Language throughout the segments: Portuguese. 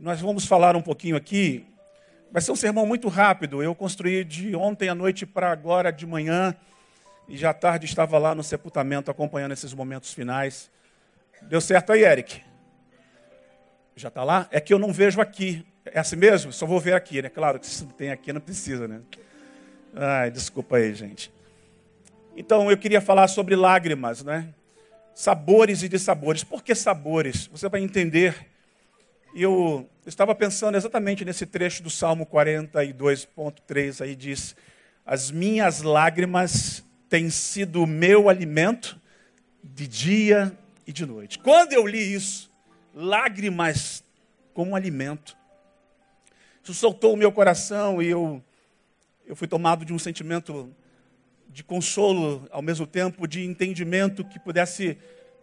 nós vamos falar um pouquinho aqui. Vai ser um sermão muito rápido. Eu construí de ontem à noite para agora de manhã. E já à tarde estava lá no sepultamento acompanhando esses momentos finais. Deu certo aí, Eric? Já está lá? É que eu não vejo aqui. É assim mesmo? Só vou ver aqui, né? Claro que se não tem aqui, não precisa, né? Ai, desculpa aí, gente. Então, eu queria falar sobre lágrimas, né? Sabores e dissabores. Por que sabores? Você vai entender eu estava pensando exatamente nesse trecho do Salmo 42.3, aí diz: As minhas lágrimas têm sido o meu alimento de dia e de noite. Quando eu li isso, lágrimas como alimento, isso soltou o meu coração e eu, eu fui tomado de um sentimento de consolo, ao mesmo tempo de entendimento que pudesse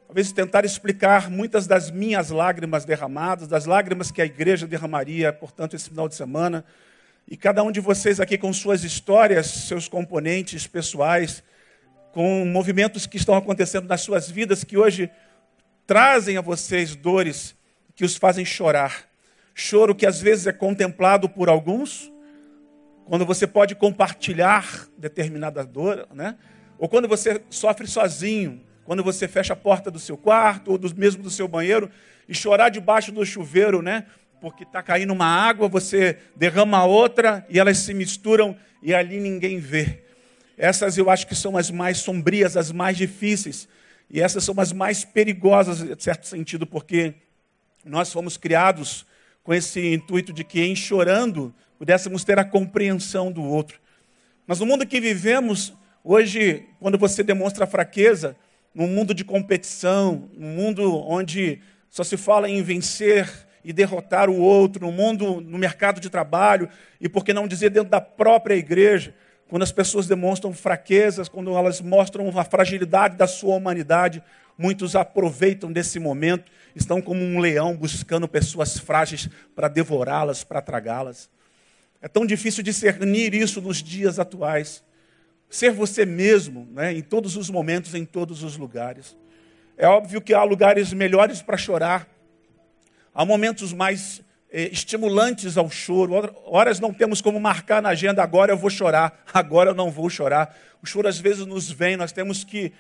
talvez tentar explicar muitas das minhas lágrimas derramadas, das lágrimas que a igreja derramaria, portanto, esse final de semana. E cada um de vocês aqui com suas histórias, seus componentes pessoais, com movimentos que estão acontecendo nas suas vidas que hoje trazem a vocês dores que os fazem chorar. Choro que às vezes é contemplado por alguns, quando você pode compartilhar determinada dor, né? Ou quando você sofre sozinho, quando você fecha a porta do seu quarto ou do, mesmo do seu banheiro e chorar debaixo do chuveiro, né? Porque está caindo uma água, você derrama outra e elas se misturam e ali ninguém vê. Essas eu acho que são as mais sombrias, as mais difíceis. E essas são as mais perigosas, em certo sentido, porque nós fomos criados com esse intuito de que, em chorando, pudéssemos ter a compreensão do outro. Mas no mundo que vivemos, hoje, quando você demonstra fraqueza, num mundo de competição, num mundo onde só se fala em vencer e derrotar o outro, no mundo, no mercado de trabalho, e por que não dizer dentro da própria igreja, quando as pessoas demonstram fraquezas, quando elas mostram a fragilidade da sua humanidade, muitos aproveitam desse momento, estão como um leão buscando pessoas frágeis para devorá-las, para tragá-las. É tão difícil discernir isso nos dias atuais ser você mesmo, né, em todos os momentos, em todos os lugares. É óbvio que há lugares melhores para chorar, há momentos mais eh, estimulantes ao choro. Horas não temos como marcar na agenda, agora eu vou chorar, agora eu não vou chorar. O choro às vezes nos vem, nós temos que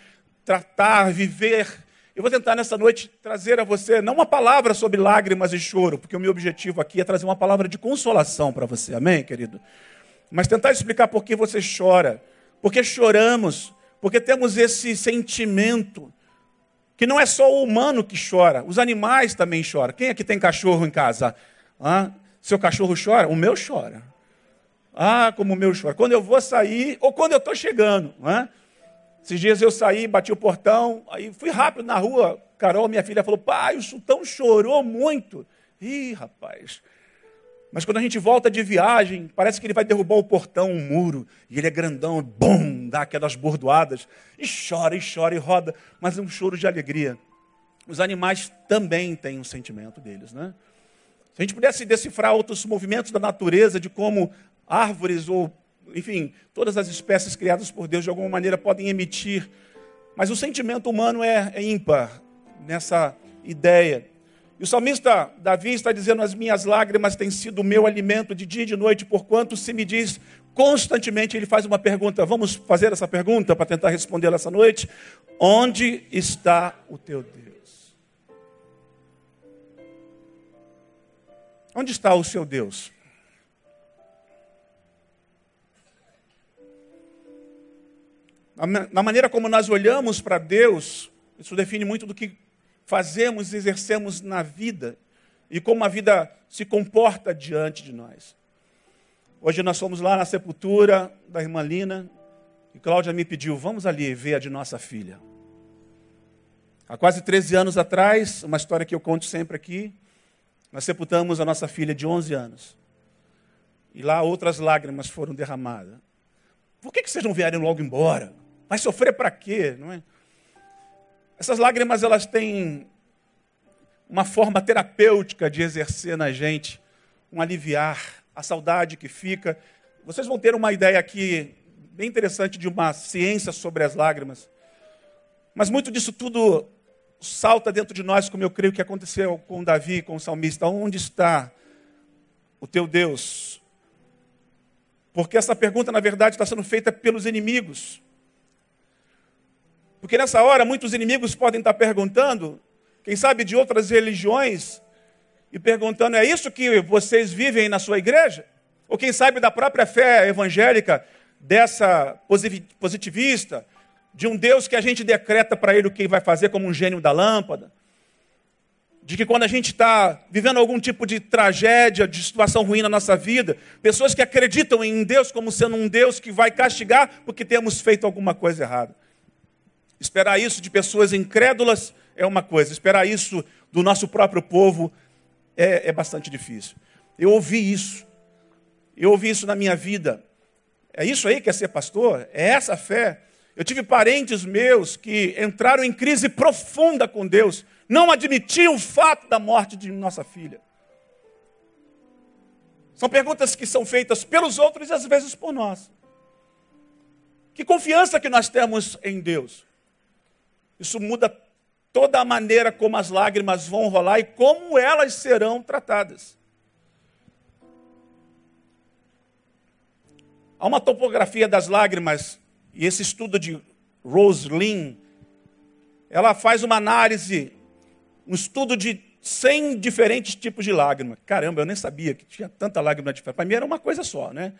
tratar, viver. Eu vou tentar nessa noite trazer a você, não uma palavra sobre lágrimas e choro, porque o meu objetivo aqui é trazer uma palavra de consolação para você, amém, querido? Mas tentar explicar por que você chora porque choramos, porque temos esse sentimento que não é só o humano que chora, os animais também choram. Quem aqui tem cachorro em casa? Seu cachorro chora? O meu chora. Ah, como o meu chora. Quando eu vou sair, ou quando eu estou chegando. Ah? Esses dias eu saí, bati o portão, aí fui rápido na rua. Carol, minha filha, falou: pai, o sultão chorou muito. Ih, rapaz, mas quando a gente volta de viagem, parece que ele vai derrubar o portão, um muro, e ele é grandão, bum, dá aquelas bordoadas, e chora, e chora, e roda, mas é um choro de alegria. Os animais também têm um sentimento deles, né? Se a gente pudesse decifrar outros movimentos da natureza, de como árvores ou, enfim, todas as espécies criadas por Deus de alguma maneira podem emitir, mas o sentimento humano é, é ímpar nessa ideia. E o salmista Davi está dizendo: As minhas lágrimas têm sido o meu alimento de dia e de noite, porquanto se me diz constantemente, ele faz uma pergunta. Vamos fazer essa pergunta para tentar responder essa noite: Onde está o teu Deus? Onde está o seu Deus? Na maneira como nós olhamos para Deus, isso define muito do que fazemos exercemos na vida e como a vida se comporta diante de nós. Hoje nós fomos lá na sepultura da irmã Lina e Cláudia me pediu: vamos ali ver a de nossa filha. Há quase 13 anos atrás, uma história que eu conto sempre aqui, nós sepultamos a nossa filha de 11 anos. E lá outras lágrimas foram derramadas. Por que, que vocês não vierem logo embora? Vai sofrer para quê? Não é? Essas lágrimas elas têm uma forma terapêutica de exercer na gente um aliviar a saudade que fica. Vocês vão ter uma ideia aqui bem interessante de uma ciência sobre as lágrimas. Mas muito disso tudo salta dentro de nós, como eu creio que aconteceu com Davi, com o salmista. Onde está o teu Deus? Porque essa pergunta, na verdade, está sendo feita pelos inimigos. Porque nessa hora, muitos inimigos podem estar perguntando, quem sabe de outras religiões, e perguntando: é isso que vocês vivem na sua igreja? Ou quem sabe da própria fé evangélica, dessa positivista, de um Deus que a gente decreta para ele o que vai fazer como um gênio da lâmpada? de que quando a gente está vivendo algum tipo de tragédia, de situação ruim na nossa vida, pessoas que acreditam em Deus como sendo um Deus que vai castigar porque temos feito alguma coisa errada. Esperar isso de pessoas incrédulas é uma coisa, esperar isso do nosso próprio povo é, é bastante difícil. Eu ouvi isso, eu ouvi isso na minminha vida. É isso aí que é ser pastor? É essa fé? Eu tive parentes meus que entraram em crise profunda com Deus não admitiam o fato da morte de nossa filha. São perguntas que são feitas pelos outros e às vezes por nós. Que confiança que nós temos em Deus. Isso muda toda a maneira como as lágrimas vão rolar e como elas serão tratadas. Há uma topografia das lágrimas, e esse estudo de Rose Lynn, ela faz uma análise um estudo de 100 diferentes tipos de lágrima. Caramba, eu nem sabia que tinha tanta lágrima diferente. Para mim era uma coisa só, né?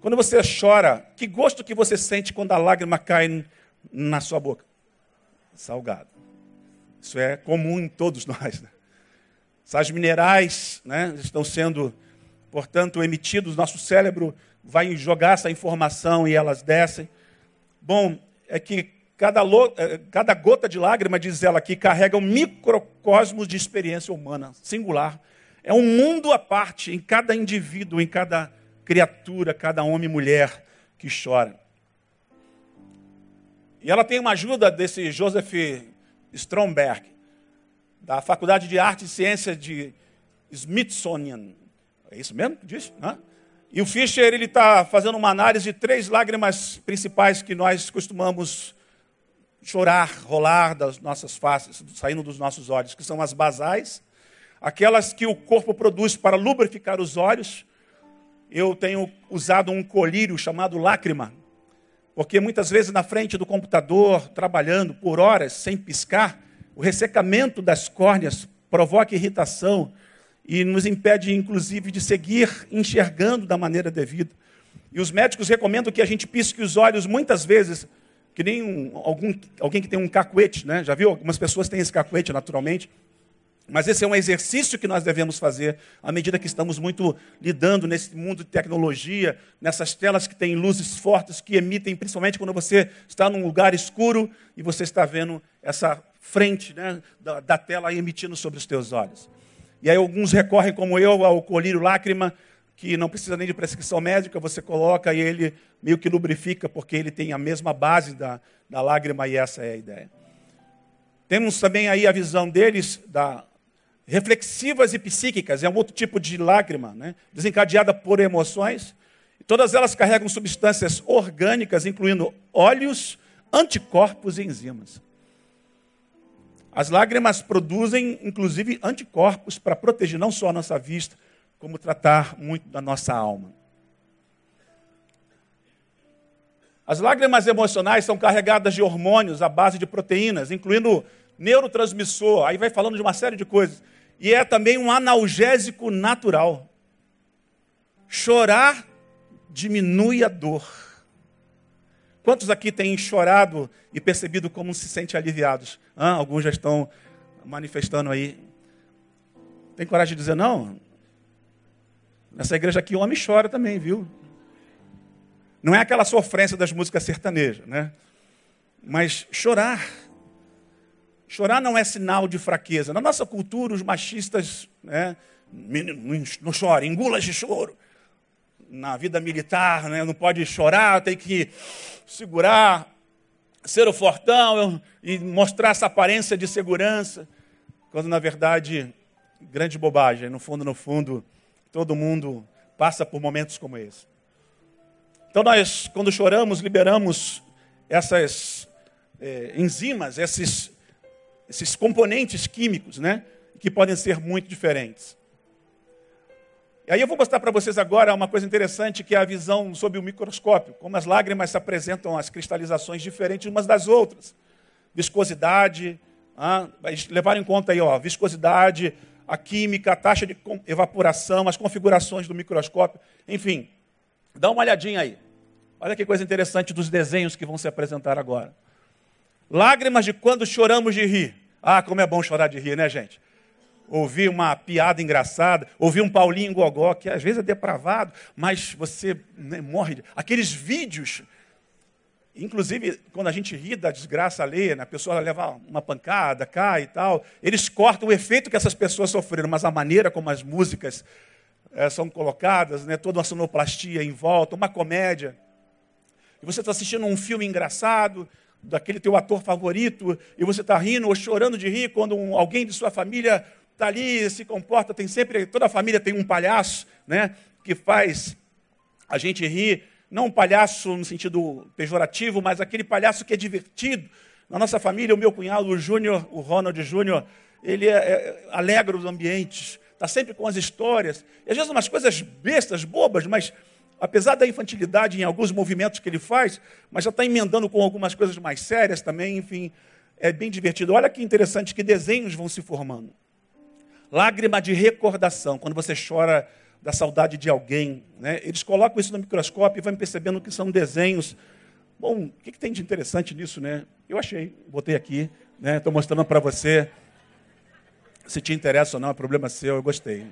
Quando você chora, que gosto que você sente quando a lágrima cai na sua boca? Salgado. Isso é comum em todos nós. Né? Sais minerais né, estão sendo, portanto, emitidos, nosso cérebro vai jogar essa informação e elas descem. Bom, é que Cada, eh, cada gota de lágrima, diz ela aqui, carrega um microcosmos de experiência humana, singular. É um mundo à parte em cada indivíduo, em cada criatura, cada homem e mulher que chora. E ela tem uma ajuda desse Joseph Stromberg, da Faculdade de Arte e Ciência de Smithsonian. É isso mesmo que diz? Né? E o Fischer está fazendo uma análise de três lágrimas principais que nós costumamos chorar, rolar das nossas faces, saindo dos nossos olhos, que são as basais, aquelas que o corpo produz para lubrificar os olhos. Eu tenho usado um colírio chamado lágrima, porque muitas vezes na frente do computador, trabalhando por horas sem piscar, o ressecamento das córneas provoca irritação e nos impede, inclusive, de seguir enxergando da maneira devida. E os médicos recomendam que a gente pisque os olhos muitas vezes que nem um, algum, alguém que tem um cacuete, né? Já viu? Algumas pessoas têm esse cacuete naturalmente. Mas esse é um exercício que nós devemos fazer à medida que estamos muito lidando nesse mundo de tecnologia, nessas telas que têm luzes fortes que emitem, principalmente quando você está num lugar escuro e você está vendo essa frente né, da, da tela emitindo sobre os teus olhos. E aí alguns recorrem, como eu, ao colírio lágrima, que não precisa nem de prescrição médica, você coloca e ele meio que lubrifica, porque ele tem a mesma base da, da lágrima e essa é a ideia. Temos também aí a visão deles da reflexivas e psíquicas, é um outro tipo de lágrima, né? desencadeada por emoções. Todas elas carregam substâncias orgânicas, incluindo óleos, anticorpos e enzimas. As lágrimas produzem, inclusive, anticorpos para proteger não só a nossa vista, como tratar muito da nossa alma. As lágrimas emocionais são carregadas de hormônios à base de proteínas, incluindo neurotransmissor, aí vai falando de uma série de coisas. E é também um analgésico natural. Chorar diminui a dor. Quantos aqui têm chorado e percebido como se sentem aliviados? Ah, alguns já estão manifestando aí. Tem coragem de dizer não? Nessa igreja aqui, homem chora também, viu? Não é aquela sofrência das músicas sertanejas, né? Mas chorar. Chorar não é sinal de fraqueza. Na nossa cultura, os machistas, né? Não chora, engula de choro. Na vida militar, né? não pode chorar, tem que segurar, ser o fortão e mostrar essa aparência de segurança. Quando, na verdade, grande bobagem. No fundo, no fundo, Todo mundo passa por momentos como esse. Então, nós, quando choramos, liberamos essas é, enzimas, esses, esses componentes químicos, né? Que podem ser muito diferentes. E aí eu vou mostrar para vocês agora uma coisa interessante, que é a visão sob o microscópio, como as lágrimas se apresentam as cristalizações diferentes umas das outras. Viscosidade, ah, levar em conta aí, ó, viscosidade, a química, a taxa de evaporação, as configurações do microscópio, enfim. Dá uma olhadinha aí. Olha que coisa interessante dos desenhos que vão se apresentar agora. Lágrimas de quando choramos de rir. Ah, como é bom chorar de rir, né, gente? Ouvir uma piada engraçada, ouvir um Paulinho Gogó, que às vezes é depravado, mas você né, morre. Aqueles vídeos Inclusive, quando a gente ri da desgraça alheia, né, a pessoa leva uma pancada, cai e tal, eles cortam o efeito que essas pessoas sofreram, mas a maneira como as músicas é, são colocadas, né, toda uma sonoplastia em volta, uma comédia. E você está assistindo um filme engraçado, daquele teu ator favorito, e você está rindo ou chorando de rir quando um, alguém de sua família está ali, se comporta, tem sempre, toda a família tem um palhaço, né, que faz a gente rir não um palhaço no sentido pejorativo, mas aquele palhaço que é divertido. Na nossa família, o meu cunhado, o Júnior, o Ronald Júnior, ele é, é, alegra os ambientes, está sempre com as histórias. E às vezes umas coisas bestas, bobas, mas apesar da infantilidade em alguns movimentos que ele faz, mas já está emendando com algumas coisas mais sérias também, enfim, é bem divertido. Olha que interessante que desenhos vão se formando. Lágrima de recordação, quando você chora da saudade de alguém. Né? Eles colocam isso no microscópio e vão percebendo que são desenhos. Bom, o que, que tem de interessante nisso, né? Eu achei, botei aqui, né? Estou mostrando para você. Se te interessa ou não, é problema seu, eu gostei.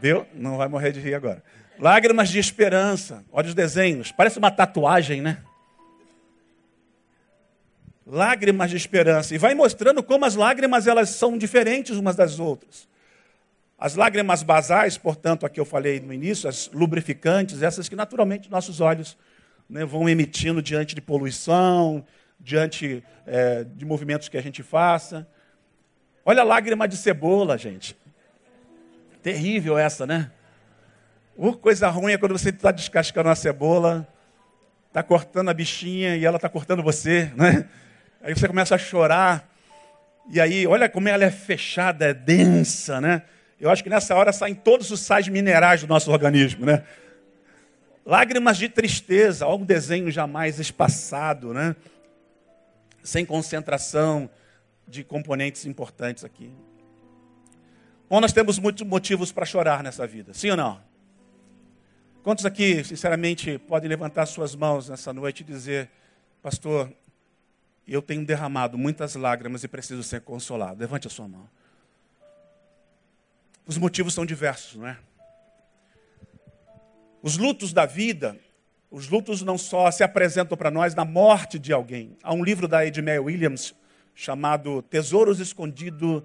Viu? Não vai morrer de rir agora. Lágrimas de esperança. Olha os desenhos. Parece uma tatuagem, né? Lágrimas de esperança. E vai mostrando como as lágrimas elas são diferentes umas das outras. As lágrimas basais, portanto, aqui eu falei no início, as lubrificantes, essas que naturalmente nossos olhos né, vão emitindo diante de poluição, diante é, de movimentos que a gente faça. Olha a lágrima de cebola, gente. Terrível essa, né? Uh, coisa ruim é quando você está descascando a cebola, está cortando a bichinha e ela está cortando você, né? Aí você começa a chorar. E aí, olha como ela é fechada, é densa, né? Eu acho que nessa hora saem todos os sais minerais do nosso organismo, né? Lágrimas de tristeza, algum desenho jamais espaçado, né? Sem concentração de componentes importantes aqui. Bom, nós temos muitos motivos para chorar nessa vida, sim ou não? Quantos aqui, sinceramente, podem levantar suas mãos nessa noite e dizer, pastor, eu tenho derramado muitas lágrimas e preciso ser consolado? Levante a sua mão. Os motivos são diversos, não é? Os lutos da vida, os lutos não só se apresentam para nós na morte de alguém. Há um livro da Edmé Williams chamado Tesouros Escondidos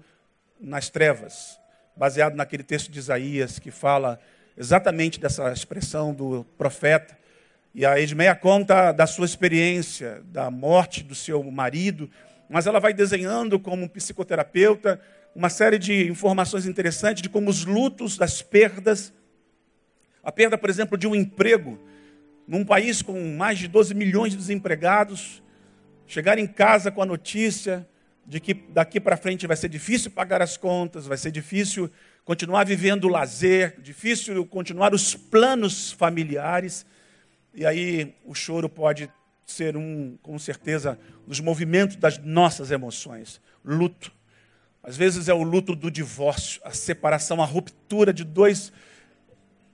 nas Trevas, baseado naquele texto de Isaías que fala exatamente dessa expressão do profeta. E a Edmeia conta da sua experiência, da morte do seu marido, mas ela vai desenhando como psicoterapeuta uma série de informações interessantes de como os lutos das perdas, a perda, por exemplo, de um emprego, num país com mais de 12 milhões de desempregados, chegar em casa com a notícia de que daqui para frente vai ser difícil pagar as contas, vai ser difícil continuar vivendo o lazer, difícil continuar os planos familiares. E aí o choro pode ser um, com certeza, dos movimentos das nossas emoções. Luto. Às vezes é o luto do divórcio, a separação, a ruptura de dois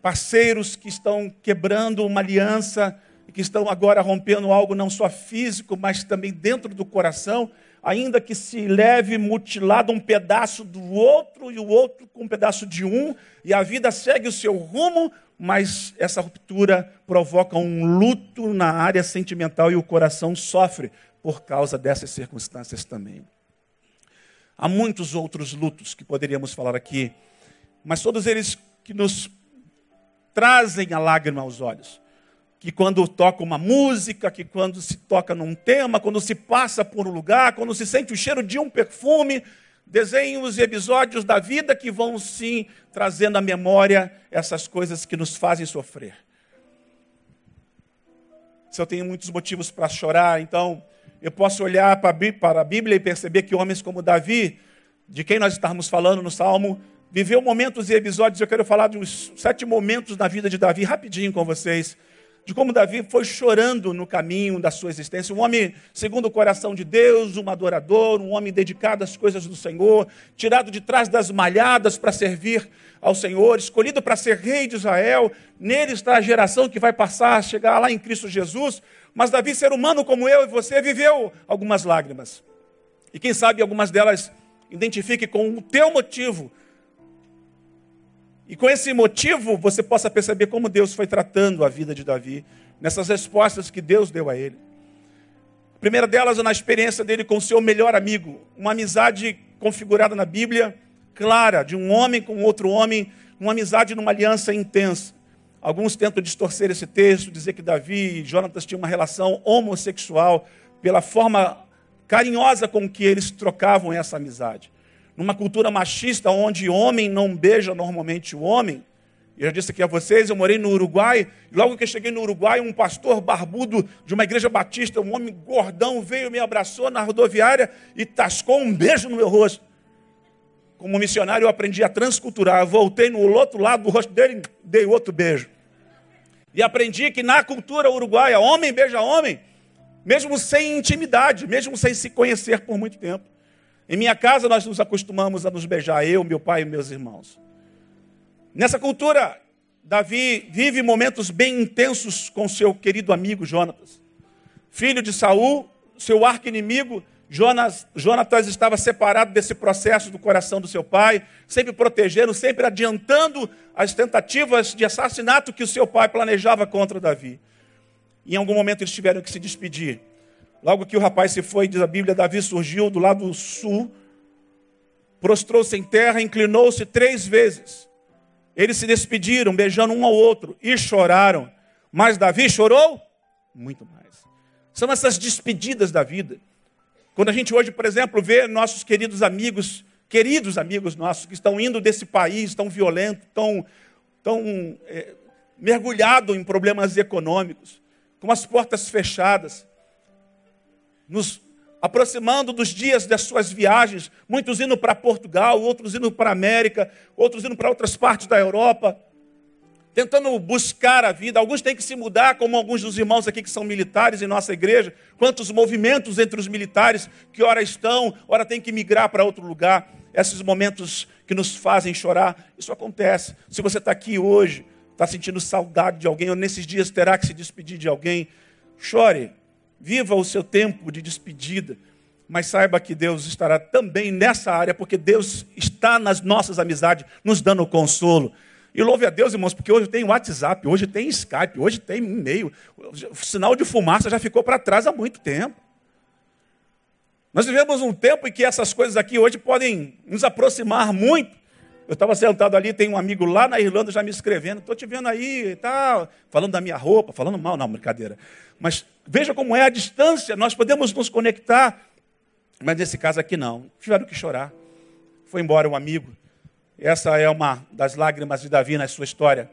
parceiros que estão quebrando uma aliança e que estão agora rompendo algo não só físico, mas também dentro do coração, ainda que se leve mutilado um pedaço do outro e o outro com um pedaço de um, e a vida segue o seu rumo, mas essa ruptura provoca um luto na área sentimental e o coração sofre por causa dessas circunstâncias também. Há muitos outros lutos que poderíamos falar aqui, mas todos eles que nos trazem a lágrima aos olhos. Que quando toca uma música, que quando se toca num tema, quando se passa por um lugar, quando se sente o cheiro de um perfume, desenhos e episódios da vida que vão sim trazendo à memória essas coisas que nos fazem sofrer. Se eu tenho muitos motivos para chorar, então eu posso olhar para a Bíblia e perceber que homens como Davi, de quem nós estávamos falando no Salmo viveu momentos e episódios. Eu quero falar de uns sete momentos da vida de Davi, rapidinho com vocês. De como Davi foi chorando no caminho da sua existência. Um homem segundo o coração de Deus, um adorador, um homem dedicado às coisas do Senhor, tirado de trás das malhadas para servir ao Senhor, escolhido para ser rei de Israel. Nele está a geração que vai passar a chegar lá em Cristo Jesus. Mas Davi, ser humano como eu e você, viveu algumas lágrimas. E quem sabe algumas delas identifique com o teu motivo e com esse motivo você possa perceber como Deus foi tratando a vida de Davi, nessas respostas que Deus deu a ele. A primeira delas é na experiência dele com o seu melhor amigo, uma amizade configurada na Bíblia, clara, de um homem com outro homem, uma amizade numa aliança intensa. Alguns tentam distorcer esse texto, dizer que Davi e Jonatas tinham uma relação homossexual pela forma carinhosa com que eles trocavam essa amizade numa cultura machista onde homem não beija normalmente o homem. Eu já disse aqui a vocês, eu morei no Uruguai, e logo que eu cheguei no Uruguai, um pastor barbudo de uma igreja batista, um homem gordão, veio, me abraçou na rodoviária e tascou um beijo no meu rosto. Como missionário, eu aprendi a transculturar. Eu voltei no outro lado do rosto dele e dei outro beijo. E aprendi que na cultura uruguaia, homem beija homem, mesmo sem intimidade, mesmo sem se conhecer por muito tempo. Em minha casa nós nos acostumamos a nos beijar, eu, meu pai e meus irmãos. Nessa cultura, Davi vive momentos bem intensos com seu querido amigo Jonatas. Filho de Saul, seu arco-inimigo, Jonas, Jonatas estava separado desse processo do coração do seu pai, sempre protegendo, sempre adiantando as tentativas de assassinato que o seu pai planejava contra Davi. Em algum momento eles tiveram que se despedir. Logo que o rapaz se foi, diz a Bíblia, Davi surgiu do lado sul, prostrou-se em terra, inclinou-se três vezes. Eles se despediram, beijando um ao outro, e choraram. Mas Davi chorou muito mais. São essas despedidas da vida. Quando a gente hoje, por exemplo, vê nossos queridos amigos, queridos amigos nossos, que estão indo desse país tão violento, tão, tão é, mergulhado em problemas econômicos, com as portas fechadas, nos aproximando dos dias das suas viagens, muitos indo para Portugal, outros indo para América, outros indo para outras partes da Europa, tentando buscar a vida. Alguns têm que se mudar, como alguns dos irmãos aqui que são militares em nossa igreja. Quantos movimentos entre os militares que ora estão, ora têm que migrar para outro lugar. Esses momentos que nos fazem chorar, isso acontece. Se você está aqui hoje, está sentindo saudade de alguém, ou nesses dias terá que se despedir de alguém, chore Viva o seu tempo de despedida, mas saiba que Deus estará também nessa área, porque Deus está nas nossas amizades, nos dando consolo. E louve a Deus, irmãos, porque hoje tem WhatsApp, hoje tem Skype, hoje tem e-mail. O sinal de fumaça já ficou para trás há muito tempo. Nós vivemos um tempo em que essas coisas aqui hoje podem nos aproximar muito. Eu estava sentado ali, tem um amigo lá na Irlanda já me escrevendo, estou te vendo aí e tal, falando da minha roupa, falando mal, não, brincadeira. Mas veja como é a distância, nós podemos nos conectar, mas nesse caso aqui não. Tiveram que chorar. Foi embora um amigo. Essa é uma das lágrimas de Davi na sua história.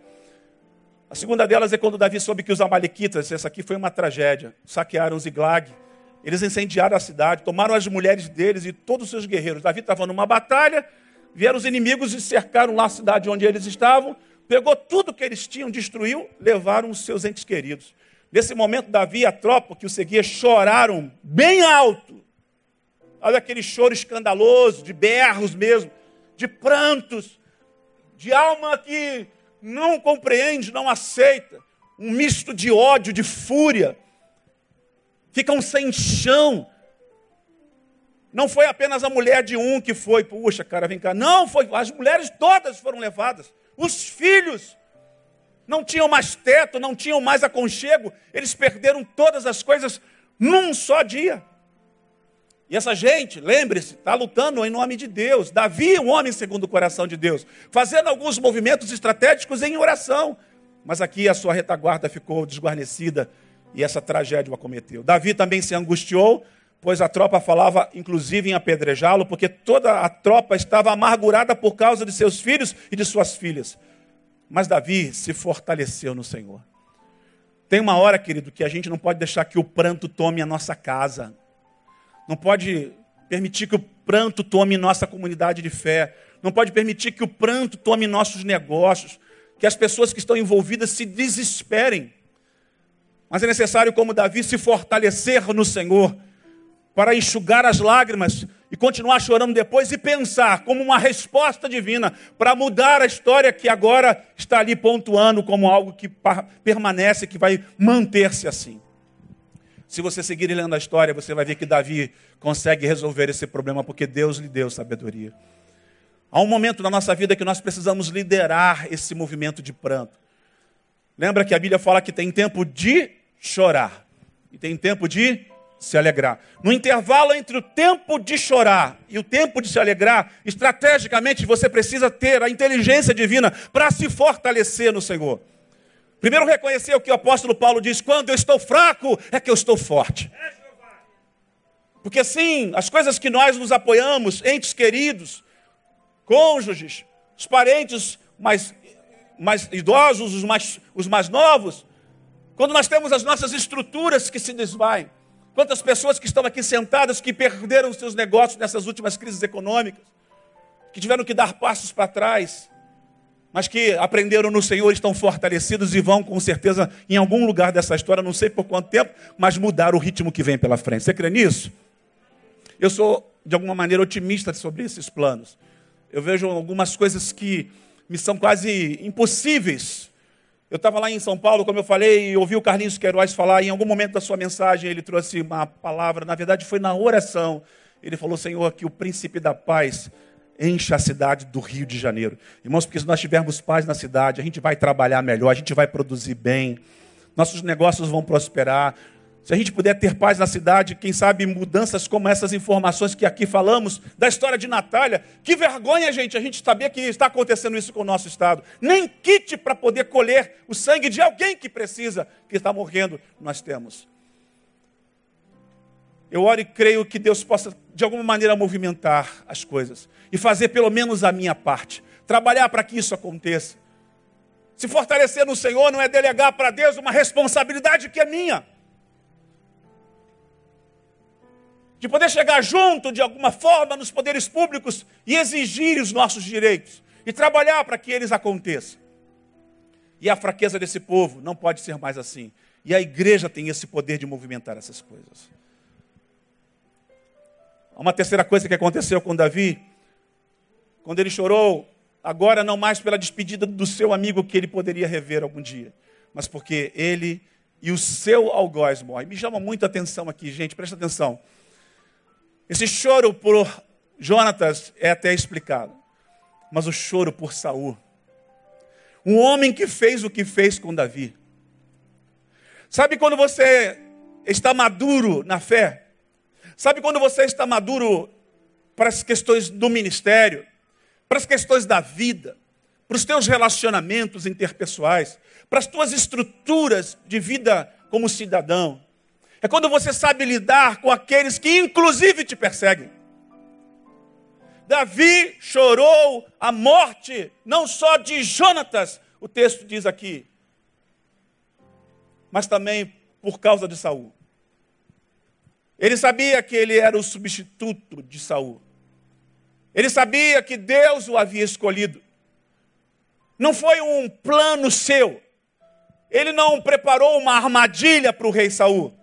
A segunda delas é quando Davi soube que os amalequitas, essa aqui foi uma tragédia, saquearam Ziglag. Eles incendiaram a cidade, tomaram as mulheres deles e todos os seus guerreiros. Davi estava numa batalha, vieram os inimigos e cercaram lá a cidade onde eles estavam, pegou tudo que eles tinham, destruiu, levaram os seus entes queridos. Nesse momento, Davi e a tropa que o seguia choraram bem alto. Olha aquele choro escandaloso, de berros mesmo, de prantos, de alma que não compreende, não aceita. Um misto de ódio, de fúria. Ficam sem chão. Não foi apenas a mulher de um que foi, puxa, cara, vem cá. Não, foi, as mulheres todas foram levadas. Os filhos, não tinham mais teto, não tinham mais aconchego, eles perderam todas as coisas num só dia. E essa gente, lembre-se, está lutando em nome de Deus. Davi, um homem segundo o coração de Deus, fazendo alguns movimentos estratégicos em oração. Mas aqui a sua retaguarda ficou desguarnecida e essa tragédia o acometeu. Davi também se angustiou, pois a tropa falava, inclusive, em apedrejá-lo, porque toda a tropa estava amargurada por causa de seus filhos e de suas filhas. Mas Davi se fortaleceu no Senhor. Tem uma hora, querido, que a gente não pode deixar que o pranto tome a nossa casa. Não pode permitir que o pranto tome nossa comunidade de fé. não pode permitir que o pranto tome nossos negócios, que as pessoas que estão envolvidas se desesperem. Mas é necessário, como Davi, se fortalecer no Senhor para enxugar as lágrimas e continuar chorando depois e pensar como uma resposta divina para mudar a história que agora está ali pontuando como algo que permanece, que vai manter-se assim. Se você seguir lendo a história, você vai ver que Davi consegue resolver esse problema porque Deus lhe deu sabedoria. Há um momento na nossa vida que nós precisamos liderar esse movimento de pranto. Lembra que a Bíblia fala que tem tempo de chorar e tem tempo de se alegrar. No intervalo entre o tempo de chorar e o tempo de se alegrar, estrategicamente você precisa ter a inteligência divina para se fortalecer no Senhor. Primeiro reconhecer o que o apóstolo Paulo diz: quando eu estou fraco, é que eu estou forte. Porque sim, as coisas que nós nos apoiamos, entes queridos, cônjuges, os parentes mais, mais idosos, os mais, os mais novos, quando nós temos as nossas estruturas que se desvaem, quantas pessoas que estão aqui sentadas que perderam seus negócios nessas últimas crises econômicas, que tiveram que dar passos para trás, mas que aprenderam no Senhor, estão fortalecidos e vão com certeza em algum lugar dessa história, não sei por quanto tempo, mas mudar o ritmo que vem pela frente. Você crê nisso? Eu sou de alguma maneira otimista sobre esses planos eu vejo algumas coisas que me são quase impossíveis. Eu estava lá em São Paulo, como eu falei, e ouvi o Carlinhos Queiroz falar, em algum momento da sua mensagem ele trouxe uma palavra, na verdade foi na oração. Ele falou, Senhor, que o príncipe da paz encha a cidade do Rio de Janeiro. Irmãos, porque se nós tivermos paz na cidade, a gente vai trabalhar melhor, a gente vai produzir bem, nossos negócios vão prosperar, se a gente puder ter paz na cidade, quem sabe mudanças como essas informações que aqui falamos, da história de Natália. Que vergonha, gente, a gente saber que está acontecendo isso com o nosso Estado. Nem kit para poder colher o sangue de alguém que precisa, que está morrendo, nós temos. Eu oro e creio que Deus possa, de alguma maneira, movimentar as coisas e fazer pelo menos a minha parte. Trabalhar para que isso aconteça. Se fortalecer no Senhor não é delegar para Deus uma responsabilidade que é minha. De poder chegar junto de alguma forma nos poderes públicos e exigir os nossos direitos e trabalhar para que eles aconteçam. E a fraqueza desse povo não pode ser mais assim. E a igreja tem esse poder de movimentar essas coisas. Uma terceira coisa que aconteceu com Davi, quando ele chorou, agora não mais pela despedida do seu amigo que ele poderia rever algum dia, mas porque ele e o seu algoz morrem. Me chama muito a atenção aqui, gente, presta atenção. Esse choro por Jonatas é até explicado. Mas o choro por Saul. Um homem que fez o que fez com Davi. Sabe quando você está maduro na fé? Sabe quando você está maduro para as questões do ministério, para as questões da vida, para os teus relacionamentos interpessoais, para as tuas estruturas de vida como cidadão? É quando você sabe lidar com aqueles que inclusive te perseguem. Davi chorou a morte, não só de Jonatas, o texto diz aqui, mas também por causa de Saul. Ele sabia que ele era o substituto de Saul. Ele sabia que Deus o havia escolhido. Não foi um plano seu. Ele não preparou uma armadilha para o rei Saul.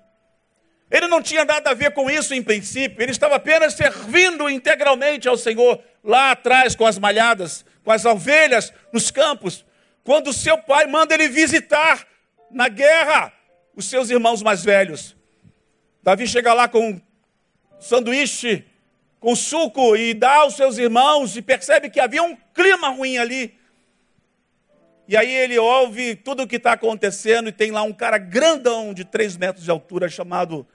Ele não tinha nada a ver com isso em princípio, ele estava apenas servindo integralmente ao Senhor lá atrás com as malhadas, com as ovelhas nos campos, quando seu pai manda ele visitar na guerra os seus irmãos mais velhos. Davi chega lá com sanduíche, com suco e dá aos seus irmãos e percebe que havia um clima ruim ali. E aí ele ouve tudo o que está acontecendo e tem lá um cara grandão de três metros de altura chamado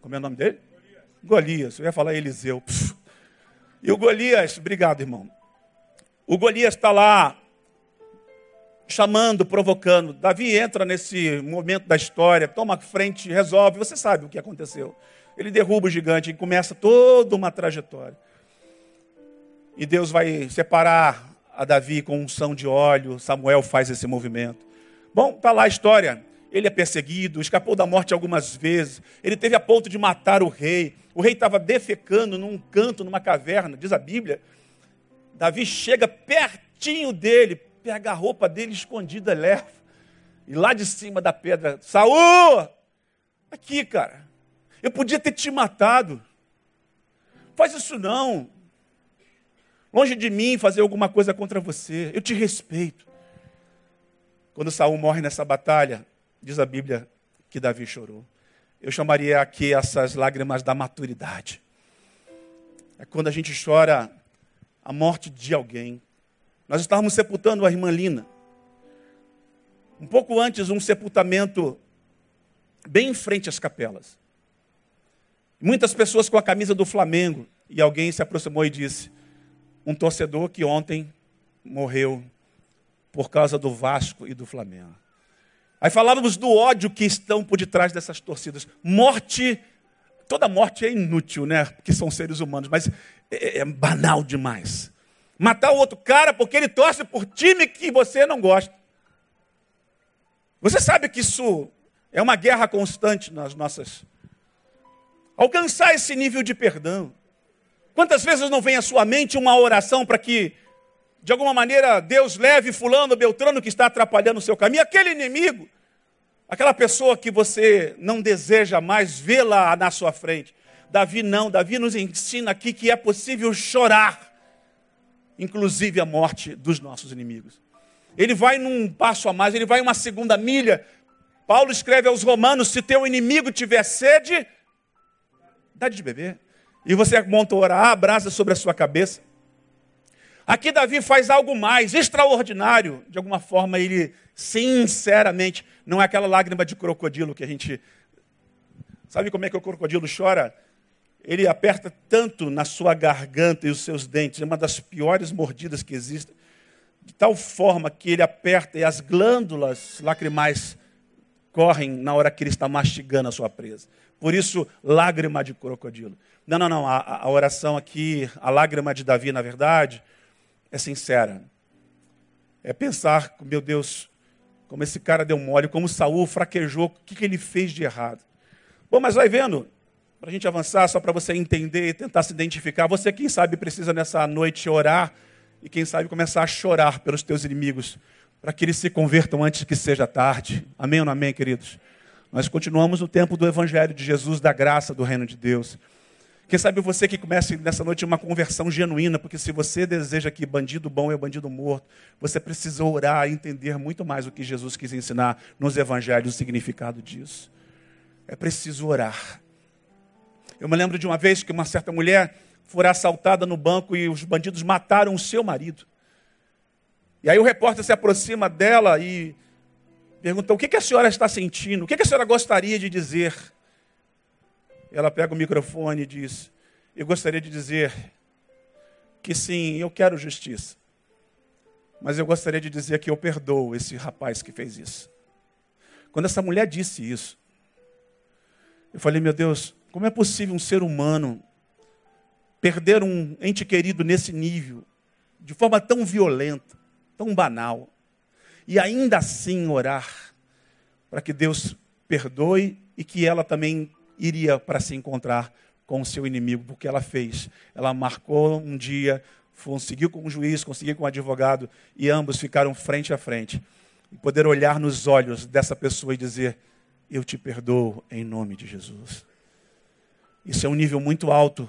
como é o nome dele? Golias. Eu ia falar Eliseu. E o Golias, obrigado, irmão. O Golias está lá chamando, provocando. Davi entra nesse momento da história, toma frente, resolve. Você sabe o que aconteceu. Ele derruba o gigante e começa toda uma trajetória. E Deus vai separar a Davi com unção de óleo. Samuel faz esse movimento. Bom, está lá a história. Ele é perseguido, escapou da morte algumas vezes. Ele teve a ponto de matar o rei. O rei estava defecando num canto, numa caverna, diz a Bíblia. Davi chega pertinho dele, pega a roupa dele escondida, leva. E lá de cima da pedra, Saul! Aqui, cara. Eu podia ter te matado. Faz isso não. Longe de mim fazer alguma coisa contra você. Eu te respeito. Quando Saul morre nessa batalha, diz a Bíblia que Davi chorou. Eu chamaria aqui essas lágrimas da maturidade. É quando a gente chora a morte de alguém. Nós estávamos sepultando a irmã Lina. Um pouco antes, um sepultamento bem em frente às capelas. Muitas pessoas com a camisa do Flamengo. E alguém se aproximou e disse: Um torcedor que ontem morreu por causa do Vasco e do Flamengo. Aí falávamos do ódio que estão por detrás dessas torcidas. Morte, toda morte é inútil, né? Porque são seres humanos, mas é, é banal demais. Matar o outro cara porque ele torce por time que você não gosta. Você sabe que isso é uma guerra constante nas nossas. Alcançar esse nível de perdão. Quantas vezes não vem à sua mente uma oração para que, de alguma maneira, Deus leve Fulano, Beltrano que está atrapalhando o seu caminho, aquele inimigo, aquela pessoa que você não deseja mais vê-la na sua frente. Davi não, Davi nos ensina aqui que é possível chorar, inclusive a morte dos nossos inimigos. Ele vai num passo a mais, ele vai uma segunda milha. Paulo escreve aos Romanos: se teu inimigo tiver sede, dá de beber. E você monta a brasa sobre a sua cabeça. Aqui Davi faz algo mais extraordinário. De alguma forma, ele, sinceramente, não é aquela lágrima de crocodilo que a gente. Sabe como é que o crocodilo chora? Ele aperta tanto na sua garganta e os seus dentes, é uma das piores mordidas que existem, de tal forma que ele aperta e as glândulas lacrimais correm na hora que ele está mastigando a sua presa. Por isso, lágrima de crocodilo. Não, não, não. A, a oração aqui, a lágrima de Davi, na verdade, é sincera. É pensar, meu Deus, como esse cara deu mole, como Saul fraquejou, o que, que ele fez de errado. Bom, mas vai vendo, para a gente avançar, só para você entender e tentar se identificar. Você, quem sabe, precisa nessa noite orar e, quem sabe, começar a chorar pelos teus inimigos, para que eles se convertam antes que seja tarde. Amém ou não amém, queridos? Nós continuamos no tempo do Evangelho de Jesus, da graça do reino de Deus. Quem sabe você que comece nessa noite uma conversão genuína, porque se você deseja que bandido bom é bandido morto, você precisa orar e entender muito mais o que Jesus quis ensinar nos evangelhos, o significado disso. É preciso orar. Eu me lembro de uma vez que uma certa mulher foi assaltada no banco e os bandidos mataram o seu marido. E aí o repórter se aproxima dela e pergunta: o que, a senhora está sentindo? O que, a senhora gostaria de dizer? Ela pega o microfone e diz: Eu gostaria de dizer que sim, eu quero justiça. Mas eu gostaria de dizer que eu perdoo esse rapaz que fez isso. Quando essa mulher disse isso, eu falei: Meu Deus, como é possível um ser humano perder um ente querido nesse nível, de forma tão violenta, tão banal? e ainda assim orar para que Deus perdoe e que ela também iria para se encontrar com o seu inimigo, porque ela fez. Ela marcou um dia, conseguiu com o juiz, conseguiu com o advogado, e ambos ficaram frente a frente. E poder olhar nos olhos dessa pessoa e dizer: Eu te perdoo em nome de Jesus. Isso é um nível muito alto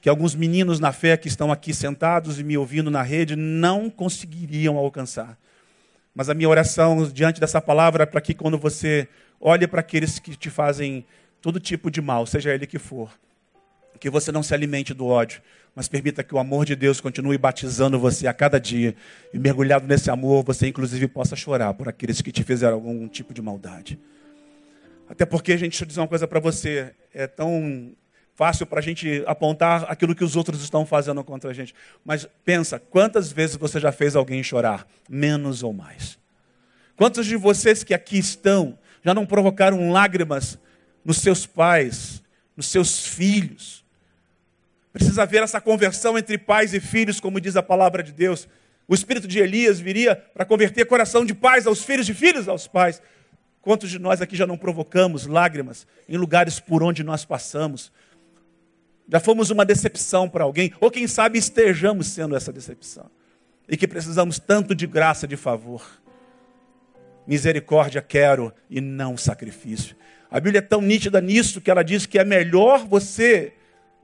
que alguns meninos na fé que estão aqui sentados e me ouvindo na rede não conseguiriam alcançar. Mas a minha oração diante dessa palavra é para que quando você olhe para aqueles que te fazem todo tipo de mal, seja ele que for, que você não se alimente do ódio, mas permita que o amor de Deus continue batizando você a cada dia. E mergulhado nesse amor, você inclusive possa chorar por aqueles que te fizeram algum tipo de maldade. Até porque, gente, deixa eu dizer uma coisa para você. É tão fácil para a gente apontar aquilo que os outros estão fazendo contra a gente. Mas pensa, quantas vezes você já fez alguém chorar? Menos ou mais? Quantos de vocês que aqui estão já não provocaram lágrimas nos seus pais, nos seus filhos? Precisa haver essa conversão entre pais e filhos, como diz a palavra de Deus. O espírito de Elias viria para converter coração de pais aos filhos, de filhos aos pais. Quantos de nós aqui já não provocamos lágrimas em lugares por onde nós passamos? Já fomos uma decepção para alguém, ou quem sabe estejamos sendo essa decepção. E que precisamos tanto de graça, de favor. Misericórdia quero e não sacrifício. A Bíblia é tão nítida nisso que ela diz que é melhor você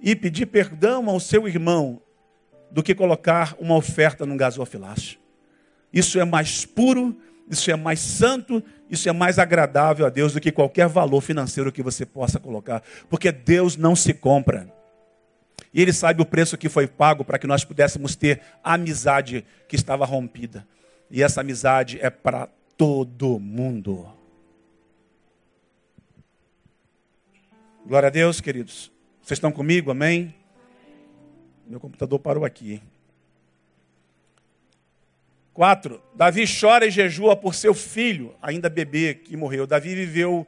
ir pedir perdão ao seu irmão do que colocar uma oferta num gasofilácio. Isso é mais puro, isso é mais santo, isso é mais agradável a Deus do que qualquer valor financeiro que você possa colocar. Porque Deus não se compra. E Ele sabe o preço que foi pago para que nós pudéssemos ter a amizade que estava rompida. E essa amizade é para todo mundo. Glória a Deus, queridos. Vocês estão comigo? Amém? Meu computador parou aqui. Quatro, Davi chora e jejua por seu filho, ainda bebê, que morreu. Davi viveu,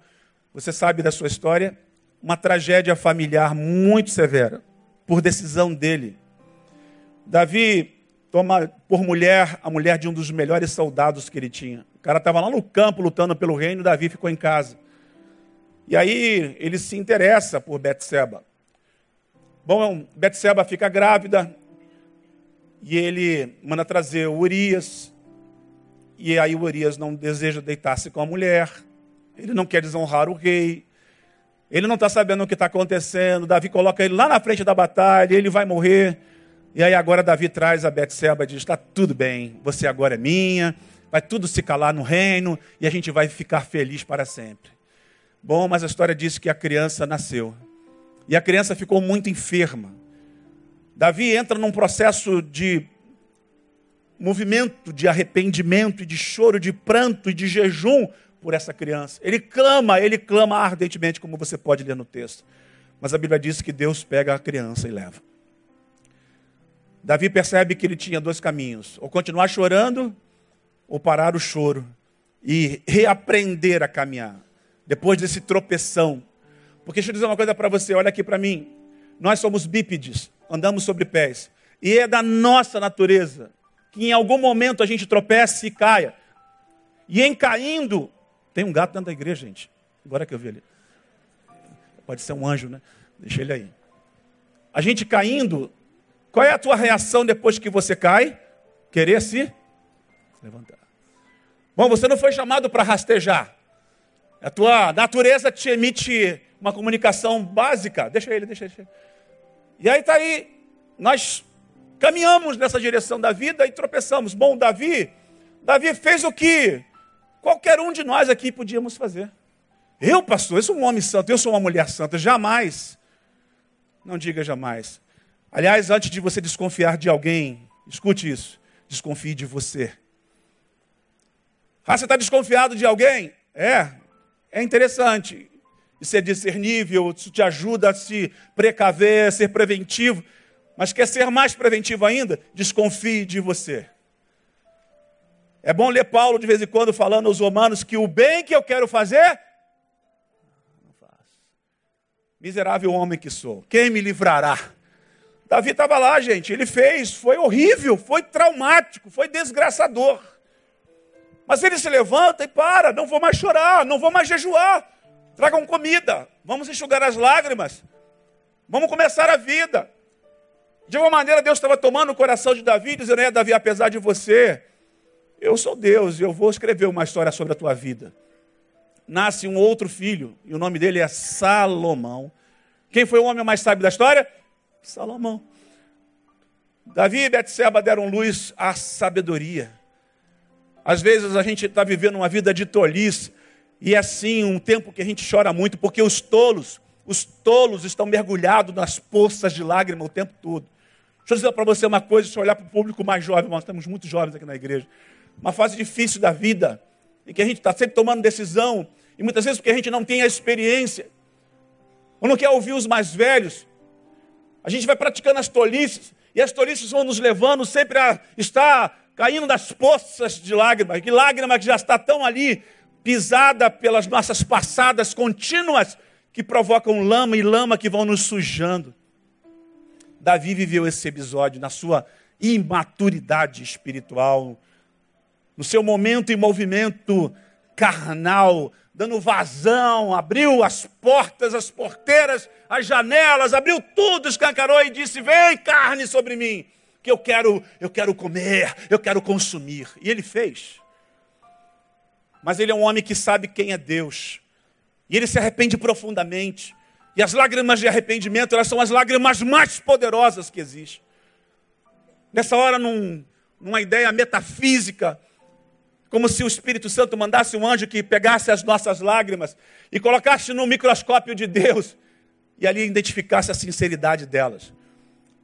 você sabe da sua história, uma tragédia familiar muito severa, por decisão dele. Davi toma por mulher a mulher de um dos melhores soldados que ele tinha. O cara estava lá no campo lutando pelo reino, Davi ficou em casa. E aí ele se interessa por Betseba. Bom, Betseba fica grávida, e ele manda trazer Urias. E aí Urias não deseja deitar-se com a mulher. Ele não quer desonrar o rei. Ele não está sabendo o que está acontecendo. Davi coloca ele lá na frente da batalha. Ele vai morrer. E aí agora Davi traz a Betseba e diz: está tudo bem. Você agora é minha. Vai tudo se calar no reino. E a gente vai ficar feliz para sempre. Bom, mas a história diz que a criança nasceu. E a criança ficou muito enferma. Davi entra num processo de movimento de arrependimento e de choro, de pranto e de jejum por essa criança. Ele clama, ele clama ardentemente, como você pode ler no texto. Mas a Bíblia diz que Deus pega a criança e leva. Davi percebe que ele tinha dois caminhos: ou continuar chorando, ou parar o choro e reaprender a caminhar. Depois desse tropeção. Porque deixa eu dizer uma coisa para você, olha aqui para mim. Nós somos bípedes andamos sobre pés. E é da nossa natureza que em algum momento a gente tropece e caia. E em caindo, tem um gato dentro da igreja, gente. Agora que eu vi ali. Pode ser um anjo, né? Deixa ele aí. A gente caindo, qual é a tua reação depois que você cai? Querer se levantar. Bom, você não foi chamado para rastejar. A tua natureza te emite uma comunicação básica. Deixa ele, deixa ele. E aí está aí, nós caminhamos nessa direção da vida e tropeçamos. Bom, Davi, Davi fez o que qualquer um de nós aqui podíamos fazer. Eu, pastor, eu sou um homem santo, eu sou uma mulher santa, jamais. Não diga jamais. Aliás, antes de você desconfiar de alguém, escute isso, desconfie de você. Ah, você está desconfiado de alguém? É, é interessante. Isso é discernível, isso te ajuda a se precaver, a ser preventivo. Mas quer ser mais preventivo ainda? Desconfie de você. É bom ler Paulo de vez em quando falando aos romanos que o bem que eu quero fazer, não faço. Miserável homem que sou, quem me livrará? Davi estava lá, gente, ele fez, foi horrível, foi traumático, foi desgraçador. Mas ele se levanta e para, não vou mais chorar, não vou mais jejuar. Tragam comida, vamos enxugar as lágrimas, vamos começar a vida. De alguma maneira, Deus estava tomando o coração de Davi, dizendo: É, Davi, apesar de você, eu sou Deus e eu vou escrever uma história sobre a tua vida. Nasce um outro filho, e o nome dele é Salomão. Quem foi o homem mais sábio da história? Salomão. Davi e Betseba deram luz à sabedoria. Às vezes a gente está vivendo uma vida de tolice, e é assim, um tempo que a gente chora muito, porque os tolos, os tolos estão mergulhados nas poças de lágrima o tempo todo. Deixa eu dizer para você uma coisa, eu olhar para o público mais jovem, nós temos muitos jovens aqui na igreja. Uma fase difícil da vida, em que a gente está sempre tomando decisão, e muitas vezes porque a gente não tem a experiência, ou não quer ouvir os mais velhos, a gente vai praticando as tolices, e as tolices vão nos levando sempre a estar caindo nas poças de lágrimas, que lágrima que já está tão ali, pisada pelas nossas passadas contínuas que provocam lama e lama que vão nos sujando. Davi viveu esse episódio na sua imaturidade espiritual, no seu momento e movimento carnal. dando vazão, abriu as portas, as porteiras, as janelas, abriu tudo, escancarou e disse: Vem carne sobre mim, que eu quero, eu quero comer, eu quero consumir. E ele fez. Mas ele é um homem que sabe quem é Deus. E ele se arrepende profundamente. E as lágrimas de arrependimento, elas são as lágrimas mais poderosas que existem. Nessa hora, num, numa ideia metafísica, como se o Espírito Santo mandasse um anjo que pegasse as nossas lágrimas e colocasse no microscópio de Deus e ali identificasse a sinceridade delas.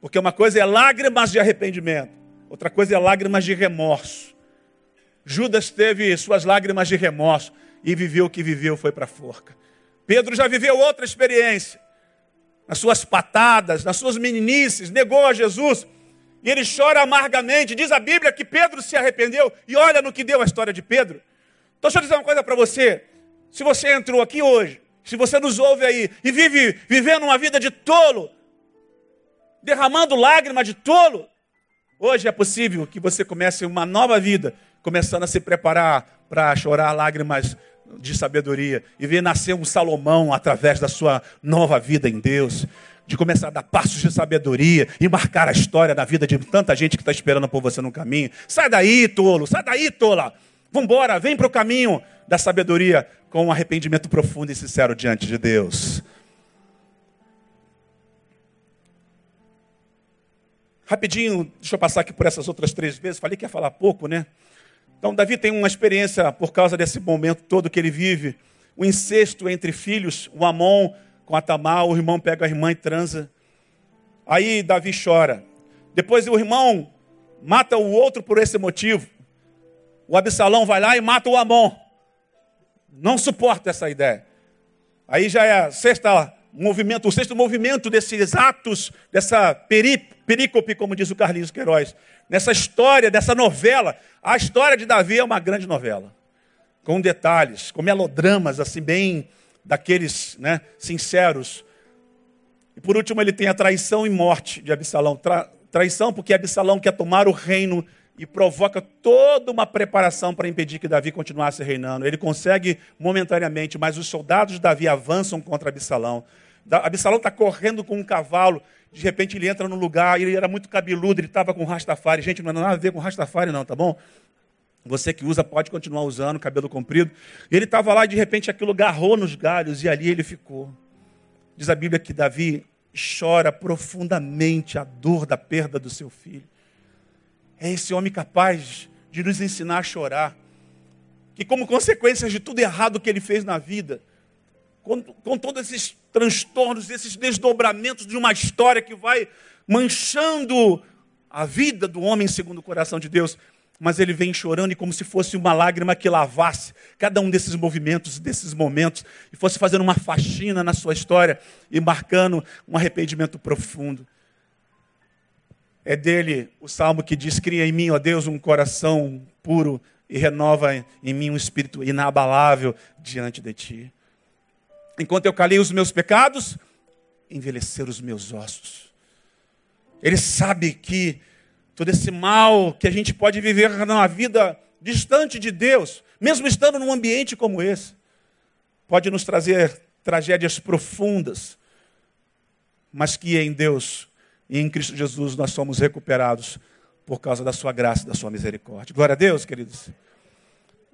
Porque uma coisa é lágrimas de arrependimento, outra coisa é lágrimas de remorso. Judas teve suas lágrimas de remorso e viveu o que viveu, foi para a forca. Pedro já viveu outra experiência. Nas suas patadas, nas suas meninices, negou a Jesus e ele chora amargamente. Diz a Bíblia que Pedro se arrependeu e olha no que deu a história de Pedro. Então, deixa eu dizer uma coisa para você. Se você entrou aqui hoje, se você nos ouve aí e vive vivendo uma vida de tolo, derramando lágrimas de tolo, hoje é possível que você comece uma nova vida, começando a se preparar para chorar lágrimas de sabedoria e ver nascer um Salomão através da sua nova vida em Deus de começar a dar passos de sabedoria e marcar a história da vida de tanta gente que está esperando por você no caminho. Sai daí, tolo, sai daí, tola. Vambora, vem para o caminho da sabedoria com um arrependimento profundo e sincero diante de Deus. Rapidinho, deixa eu passar aqui por essas outras três vezes. Falei que ia falar pouco, né? Então, Davi tem uma experiência por causa desse momento todo que ele vive. O incesto entre filhos, o Amon com a Tamar, o irmão pega a irmã e transa. Aí Davi chora. Depois o irmão mata o outro por esse motivo. O Absalão vai lá e mata o Amon. Não suporta essa ideia. Aí já é a sexta movimento, o sexto movimento desses atos, dessa peri, perícope, como diz o Carlinhos Queiroz. Nessa história, dessa novela. A história de Davi é uma grande novela. Com detalhes, com melodramas assim bem daqueles né, sinceros. E por último, ele tem a traição e morte de Absalão. Tra traição porque Absalão quer tomar o reino e provoca toda uma preparação para impedir que Davi continuasse reinando. Ele consegue momentaneamente, mas os soldados de Davi avançam contra Absalão. Absalão está correndo com um cavalo, de repente ele entra no lugar, ele era muito cabeludo, ele estava com Rastafari. Gente, não tem nada a ver com Rastafari não, tá bom? Você que usa pode continuar usando, cabelo comprido. Ele estava lá e de repente aquilo agarrou nos galhos e ali ele ficou. Diz a Bíblia que Davi chora profundamente a dor da perda do seu filho. É esse homem capaz de nos ensinar a chorar. Que, como consequências de tudo errado que ele fez na vida, com, com todos esses transtornos, esses desdobramentos de uma história que vai manchando a vida do homem segundo o coração de Deus, mas ele vem chorando e como se fosse uma lágrima que lavasse cada um desses movimentos, desses momentos, e fosse fazendo uma faxina na sua história e marcando um arrependimento profundo. É dele o salmo que diz: Cria em mim, ó Deus, um coração puro e renova em mim um espírito inabalável diante de ti. Enquanto eu calei os meus pecados, envelhecer os meus ossos. Ele sabe que todo esse mal que a gente pode viver numa vida distante de Deus, mesmo estando num ambiente como esse, pode nos trazer tragédias profundas, mas que em Deus e em Cristo Jesus nós somos recuperados por causa da sua graça e da sua misericórdia. Glória a Deus, queridos.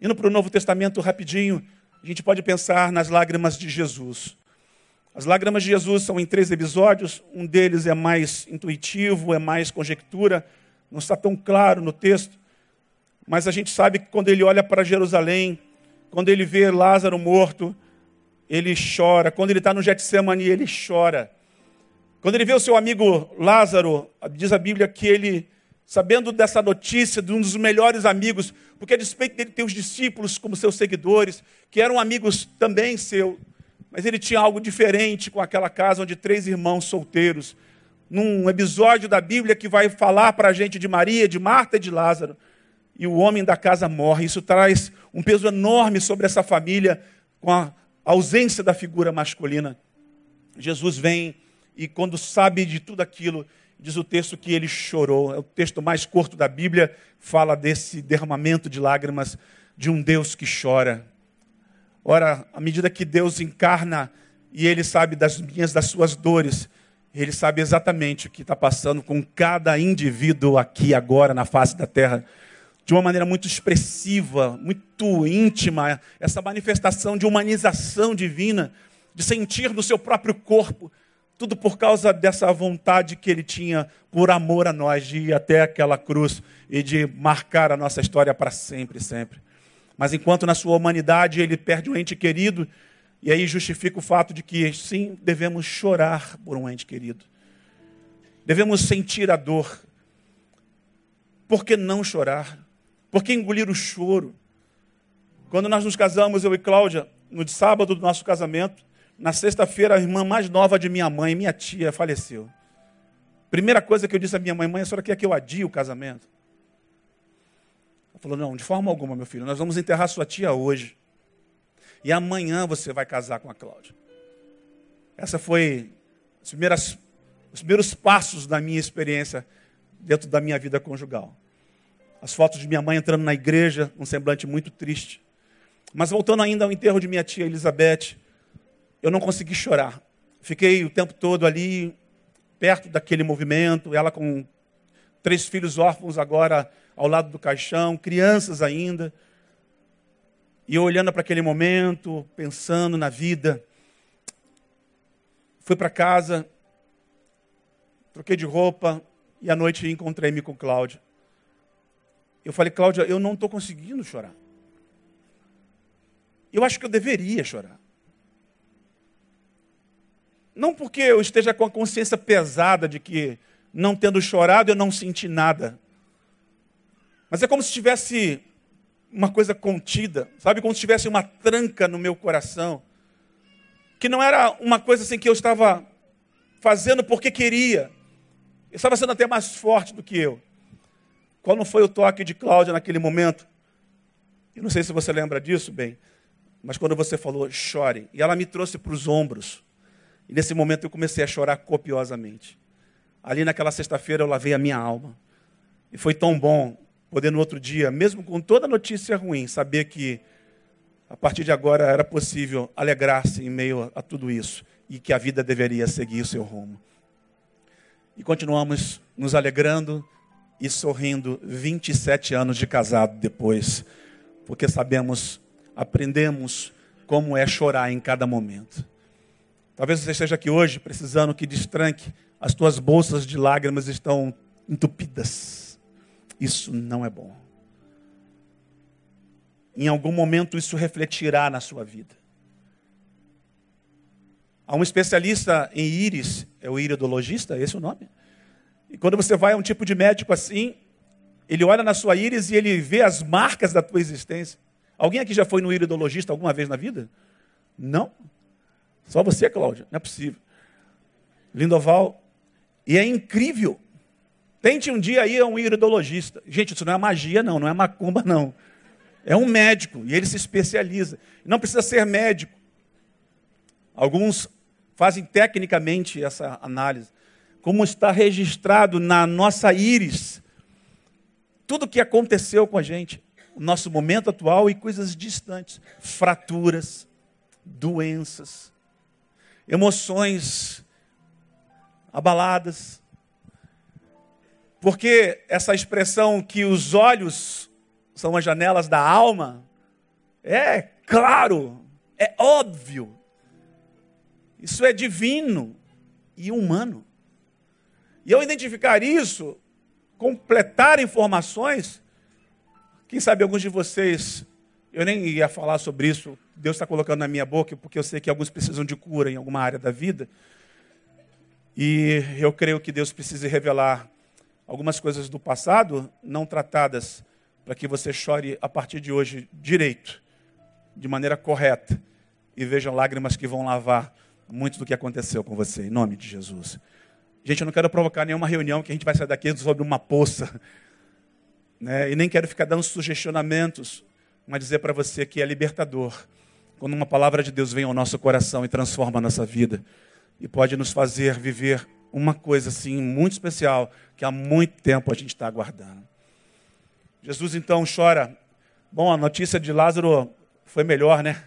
Indo para o Novo Testamento rapidinho, a gente pode pensar nas lágrimas de Jesus. As lágrimas de Jesus são em três episódios, um deles é mais intuitivo, é mais conjectura, não está tão claro no texto, mas a gente sabe que quando ele olha para Jerusalém, quando ele vê Lázaro morto, ele chora. Quando ele está no Getsemane, ele chora. Quando ele vê o seu amigo Lázaro, diz a Bíblia que ele, sabendo dessa notícia de um dos melhores amigos, porque a despeito dele ter os discípulos como seus seguidores, que eram amigos também seu, mas ele tinha algo diferente com aquela casa onde três irmãos solteiros num episódio da Bíblia que vai falar para a gente de Maria, de Marta e de Lázaro. E o homem da casa morre. Isso traz um peso enorme sobre essa família com a ausência da figura masculina. Jesus vem e, quando sabe de tudo aquilo, diz o texto que ele chorou. É o texto mais curto da Bíblia, fala desse derramamento de lágrimas de um Deus que chora. Ora, à medida que Deus encarna e Ele sabe das minhas, das suas dores, Ele sabe exatamente o que está passando com cada indivíduo aqui agora na face da terra, de uma maneira muito expressiva, muito íntima, essa manifestação de humanização divina, de sentir no seu próprio corpo, tudo por causa dessa vontade que ele tinha por amor a nós de ir até aquela cruz e de marcar a nossa história para sempre, sempre. Mas enquanto na sua humanidade ele perde um ente querido, e aí justifica o fato de que sim, devemos chorar por um ente querido. Devemos sentir a dor. Por que não chorar? Por que engolir o choro? Quando nós nos casamos, eu e Cláudia, no sábado do nosso casamento, na sexta-feira, a irmã mais nova de minha mãe, minha tia, faleceu. Primeira coisa que eu disse à minha mãe, mãe, a senhora quer que eu adie o casamento? Ela falou, não, de forma alguma, meu filho, nós vamos enterrar sua tia hoje. E amanhã você vai casar com a Cláudia. Essa foi os primeiros, os primeiros passos da minha experiência dentro da minha vida conjugal. As fotos de minha mãe entrando na igreja, um semblante muito triste. Mas voltando ainda ao enterro de minha tia Elizabeth, eu não consegui chorar. Fiquei o tempo todo ali, perto daquele movimento, ela com três filhos órfãos agora ao lado do caixão, crianças ainda. E eu olhando para aquele momento, pensando na vida. Fui para casa, troquei de roupa e à noite encontrei-me com Cláudia. Eu falei, Cláudia, eu não estou conseguindo chorar. Eu acho que eu deveria chorar. Não porque eu esteja com a consciência pesada de que, não tendo chorado, eu não senti nada. Mas é como se tivesse uma coisa contida, sabe? Como se tivesse uma tranca no meu coração. Que não era uma coisa assim que eu estava fazendo porque queria. Eu estava sendo até mais forte do que eu. Qual não foi o toque de Cláudia naquele momento? Eu não sei se você lembra disso, bem, mas quando você falou, chore. E ela me trouxe para os ombros. E nesse momento eu comecei a chorar copiosamente. Ali naquela sexta-feira eu lavei a minha alma. E foi tão bom poder no outro dia, mesmo com toda notícia ruim, saber que a partir de agora era possível alegrar-se em meio a tudo isso e que a vida deveria seguir o seu rumo. E continuamos nos alegrando e sorrindo 27 anos de casado depois, porque sabemos, aprendemos como é chorar em cada momento. Talvez você esteja aqui hoje precisando que destranque, as tuas bolsas de lágrimas estão entupidas. Isso não é bom. Em algum momento isso refletirá na sua vida. Há um especialista em íris, é o iridologista, esse é o nome? E quando você vai a um tipo de médico assim, ele olha na sua íris e ele vê as marcas da tua existência. Alguém aqui já foi no iridologista alguma vez na vida? Não? Só você, Cláudia? Não é possível. Lindoval. E é incrível. Tente um dia ir a um iridologista. Gente, isso não é magia, não. Não é macumba, não. É um médico e ele se especializa. Não precisa ser médico. Alguns fazem tecnicamente essa análise. Como está registrado na nossa íris tudo o que aconteceu com a gente, o nosso momento atual e coisas distantes, fraturas, doenças, emoções abaladas. Porque essa expressão que os olhos são as janelas da alma, é claro, é óbvio. Isso é divino e humano. E ao identificar isso, completar informações, quem sabe alguns de vocês, eu nem ia falar sobre isso Deus está colocando na minha boca, porque eu sei que alguns precisam de cura em alguma área da vida. E eu creio que Deus precisa revelar algumas coisas do passado não tratadas para que você chore a partir de hoje direito, de maneira correta, e veja lágrimas que vão lavar muito do que aconteceu com você, em nome de Jesus. Gente, eu não quero provocar nenhuma reunião que a gente vai sair daqui sobre uma poça. Né? E nem quero ficar dando sugestionamentos, mas dizer para você que é libertador quando uma palavra de Deus vem ao nosso coração e transforma a nossa vida e pode nos fazer viver uma coisa assim muito especial que há muito tempo a gente está aguardando. Jesus então chora. Bom, a notícia de Lázaro foi melhor, né?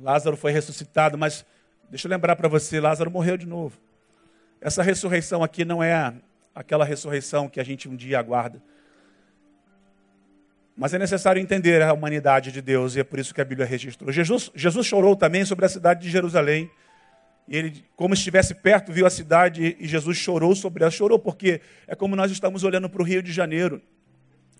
Lázaro foi ressuscitado, mas deixa eu lembrar para você, Lázaro morreu de novo. Essa ressurreição aqui não é aquela ressurreição que a gente um dia aguarda. Mas é necessário entender a humanidade de Deus e é por isso que a Bíblia registrou. Jesus, Jesus chorou também sobre a cidade de Jerusalém. E ele, como estivesse perto, viu a cidade e Jesus chorou sobre ela. Chorou porque é como nós estamos olhando para o Rio de Janeiro.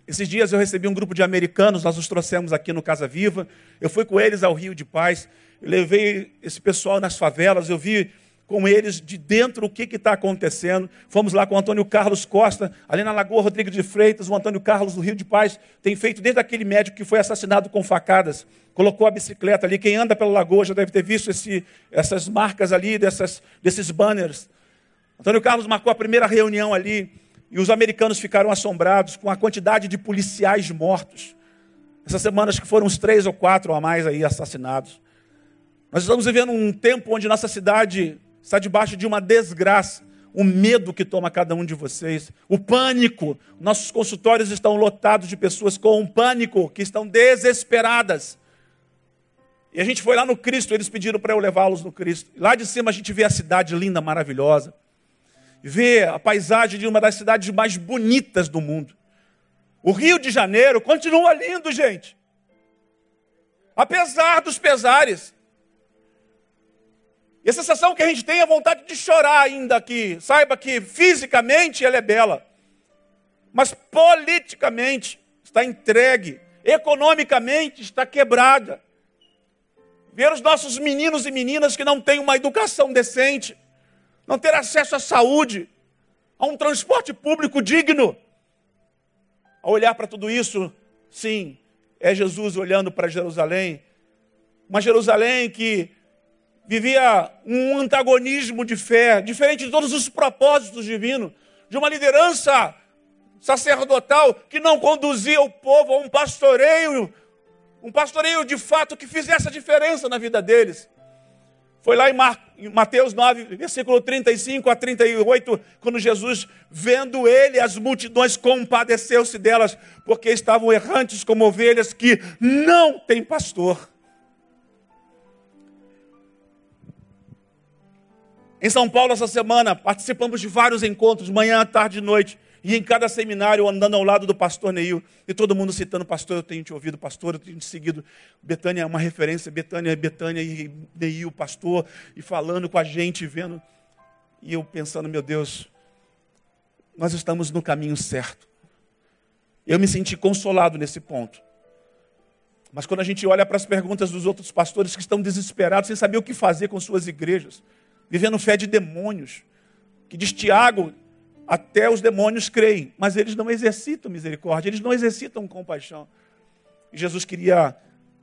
Esses dias eu recebi um grupo de americanos, nós os trouxemos aqui no Casa Viva. Eu fui com eles ao Rio de Paz. Eu levei esse pessoal nas favelas. Eu vi com eles de dentro o que está acontecendo. Fomos lá com o Antônio Carlos Costa, ali na Lagoa Rodrigues de Freitas, o Antônio Carlos do Rio de Paz tem feito desde aquele médico que foi assassinado com facadas. Colocou a bicicleta ali. Quem anda pela lagoa já deve ter visto esse, essas marcas ali, dessas, desses banners. Antônio Carlos marcou a primeira reunião ali e os americanos ficaram assombrados com a quantidade de policiais mortos. Essas semanas que foram uns três ou quatro a mais aí assassinados. Nós estamos vivendo um tempo onde nossa cidade está debaixo de uma desgraça, o medo que toma cada um de vocês, o pânico. Nossos consultórios estão lotados de pessoas com um pânico, que estão desesperadas. E a gente foi lá no Cristo, eles pediram para eu levá-los no Cristo. Lá de cima a gente vê a cidade linda, maravilhosa. Vê a paisagem de uma das cidades mais bonitas do mundo. O Rio de Janeiro continua lindo, gente. Apesar dos pesares. E a sensação que a gente tem é vontade de chorar ainda aqui. Saiba que fisicamente ela é bela, mas politicamente está entregue, economicamente está quebrada. Ver os nossos meninos e meninas que não têm uma educação decente, não ter acesso à saúde, a um transporte público digno. Ao olhar para tudo isso, sim, é Jesus olhando para Jerusalém, uma Jerusalém que vivia um antagonismo de fé, diferente de todos os propósitos divinos, de uma liderança sacerdotal que não conduzia o povo a um pastoreio, um pastoreio de fato que fizesse a diferença na vida deles. Foi lá em, Mar... em Mateus 9, versículo 35 a 38, quando Jesus, vendo ele, as multidões, compadeceu-se delas, porque estavam errantes como ovelhas que não têm pastor. Em São Paulo, essa semana, participamos de vários encontros, manhã, tarde e noite. E em cada seminário, andando ao lado do pastor Neil, e todo mundo citando, pastor, eu tenho te ouvido, pastor, eu tenho te seguido. Betânia é uma referência, Betânia, Betânia e Neil, pastor, e falando com a gente, vendo. E eu pensando, meu Deus, nós estamos no caminho certo. Eu me senti consolado nesse ponto. Mas quando a gente olha para as perguntas dos outros pastores que estão desesperados, sem saber o que fazer com suas igrejas, vivendo fé de demônios. Que diz Tiago, até os demônios creem, mas eles não exercitam misericórdia, eles não exercitam compaixão. E Jesus queria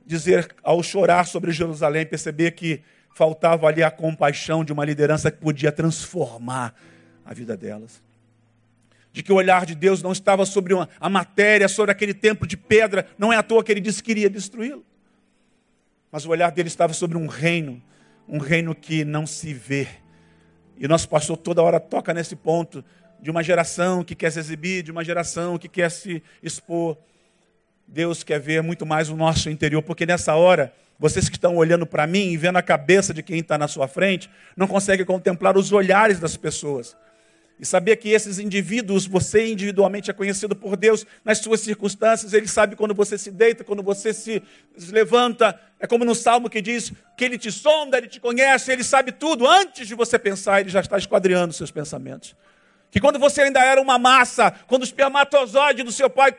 dizer, ao chorar sobre Jerusalém, perceber que faltava ali a compaixão de uma liderança que podia transformar a vida delas. De que o olhar de Deus não estava sobre uma, a matéria, sobre aquele templo de pedra, não é à toa que ele disse que iria destruí-lo. Mas o olhar dele estava sobre um reino um reino que não se vê. E nosso pastor toda hora toca nesse ponto de uma geração que quer se exibir, de uma geração que quer se expor. Deus quer ver muito mais o nosso interior, porque nessa hora, vocês que estão olhando para mim e vendo a cabeça de quem está na sua frente, não conseguem contemplar os olhares das pessoas. E saber que esses indivíduos, você individualmente é conhecido por Deus nas suas circunstâncias, Ele sabe quando você se deita, quando você se levanta. É como no salmo que diz que Ele te sonda, Ele te conhece, Ele sabe tudo. Antes de você pensar, Ele já está esquadriando seus pensamentos. Que quando você ainda era uma massa, quando o espermatozoide do seu pai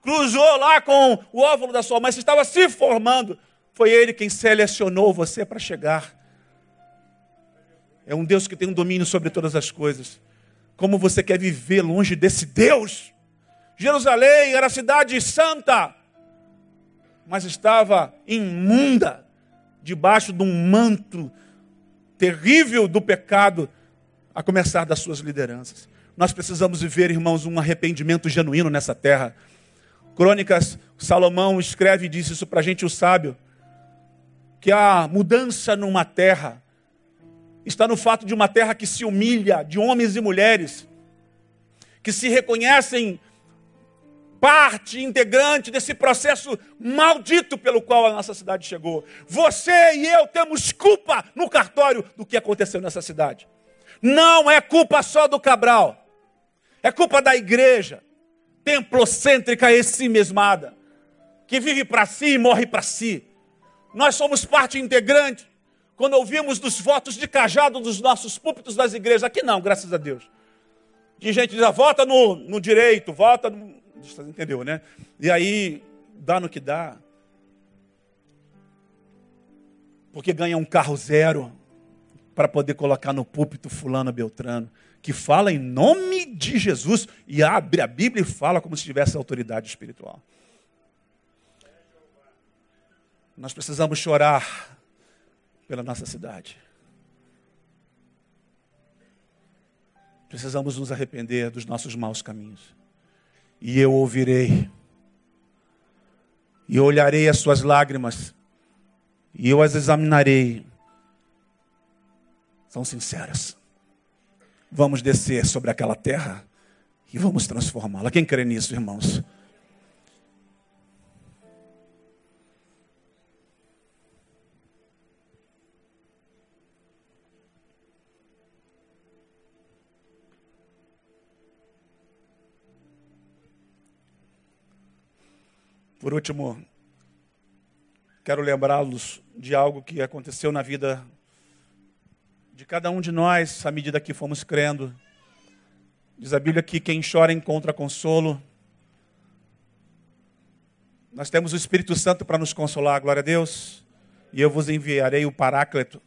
cruzou lá com o óvulo da sua mãe, você estava se formando, foi Ele quem selecionou você para chegar. É um Deus que tem um domínio sobre todas as coisas como você quer viver longe desse Deus. Jerusalém era cidade santa, mas estava imunda, debaixo de um manto terrível do pecado, a começar das suas lideranças. Nós precisamos viver, irmãos, um arrependimento genuíno nessa terra. Crônicas, Salomão escreve e diz isso para a gente, o sábio, que a mudança numa terra está no fato de uma terra que se humilha, de homens e mulheres que se reconhecem parte integrante desse processo maldito pelo qual a nossa cidade chegou. Você e eu temos culpa no cartório do que aconteceu nessa cidade. Não é culpa só do Cabral, é culpa da igreja, templocêntrica e si mesmada, que vive para si e morre para si. Nós somos parte integrante quando ouvimos dos votos de cajado dos nossos púlpitos das igrejas. Aqui não, graças a Deus. De gente diz, vota no, no direito, vota no, Entendeu, né? E aí, dá no que dá. Porque ganha um carro zero para poder colocar no púlpito fulano Beltrano, que fala em nome de Jesus e abre a Bíblia e fala como se tivesse autoridade espiritual. Nós precisamos chorar pela nossa cidade. Precisamos nos arrepender dos nossos maus caminhos e eu ouvirei, e olharei as suas lágrimas, e eu as examinarei. São sinceras. Vamos descer sobre aquela terra e vamos transformá-la. Quem crê nisso, irmãos? Por último, quero lembrá-los de algo que aconteceu na vida de cada um de nós à medida que fomos crendo. Diz a Bíblia que quem chora encontra consolo. Nós temos o Espírito Santo para nos consolar, glória a Deus. E eu vos enviarei o Paráclito,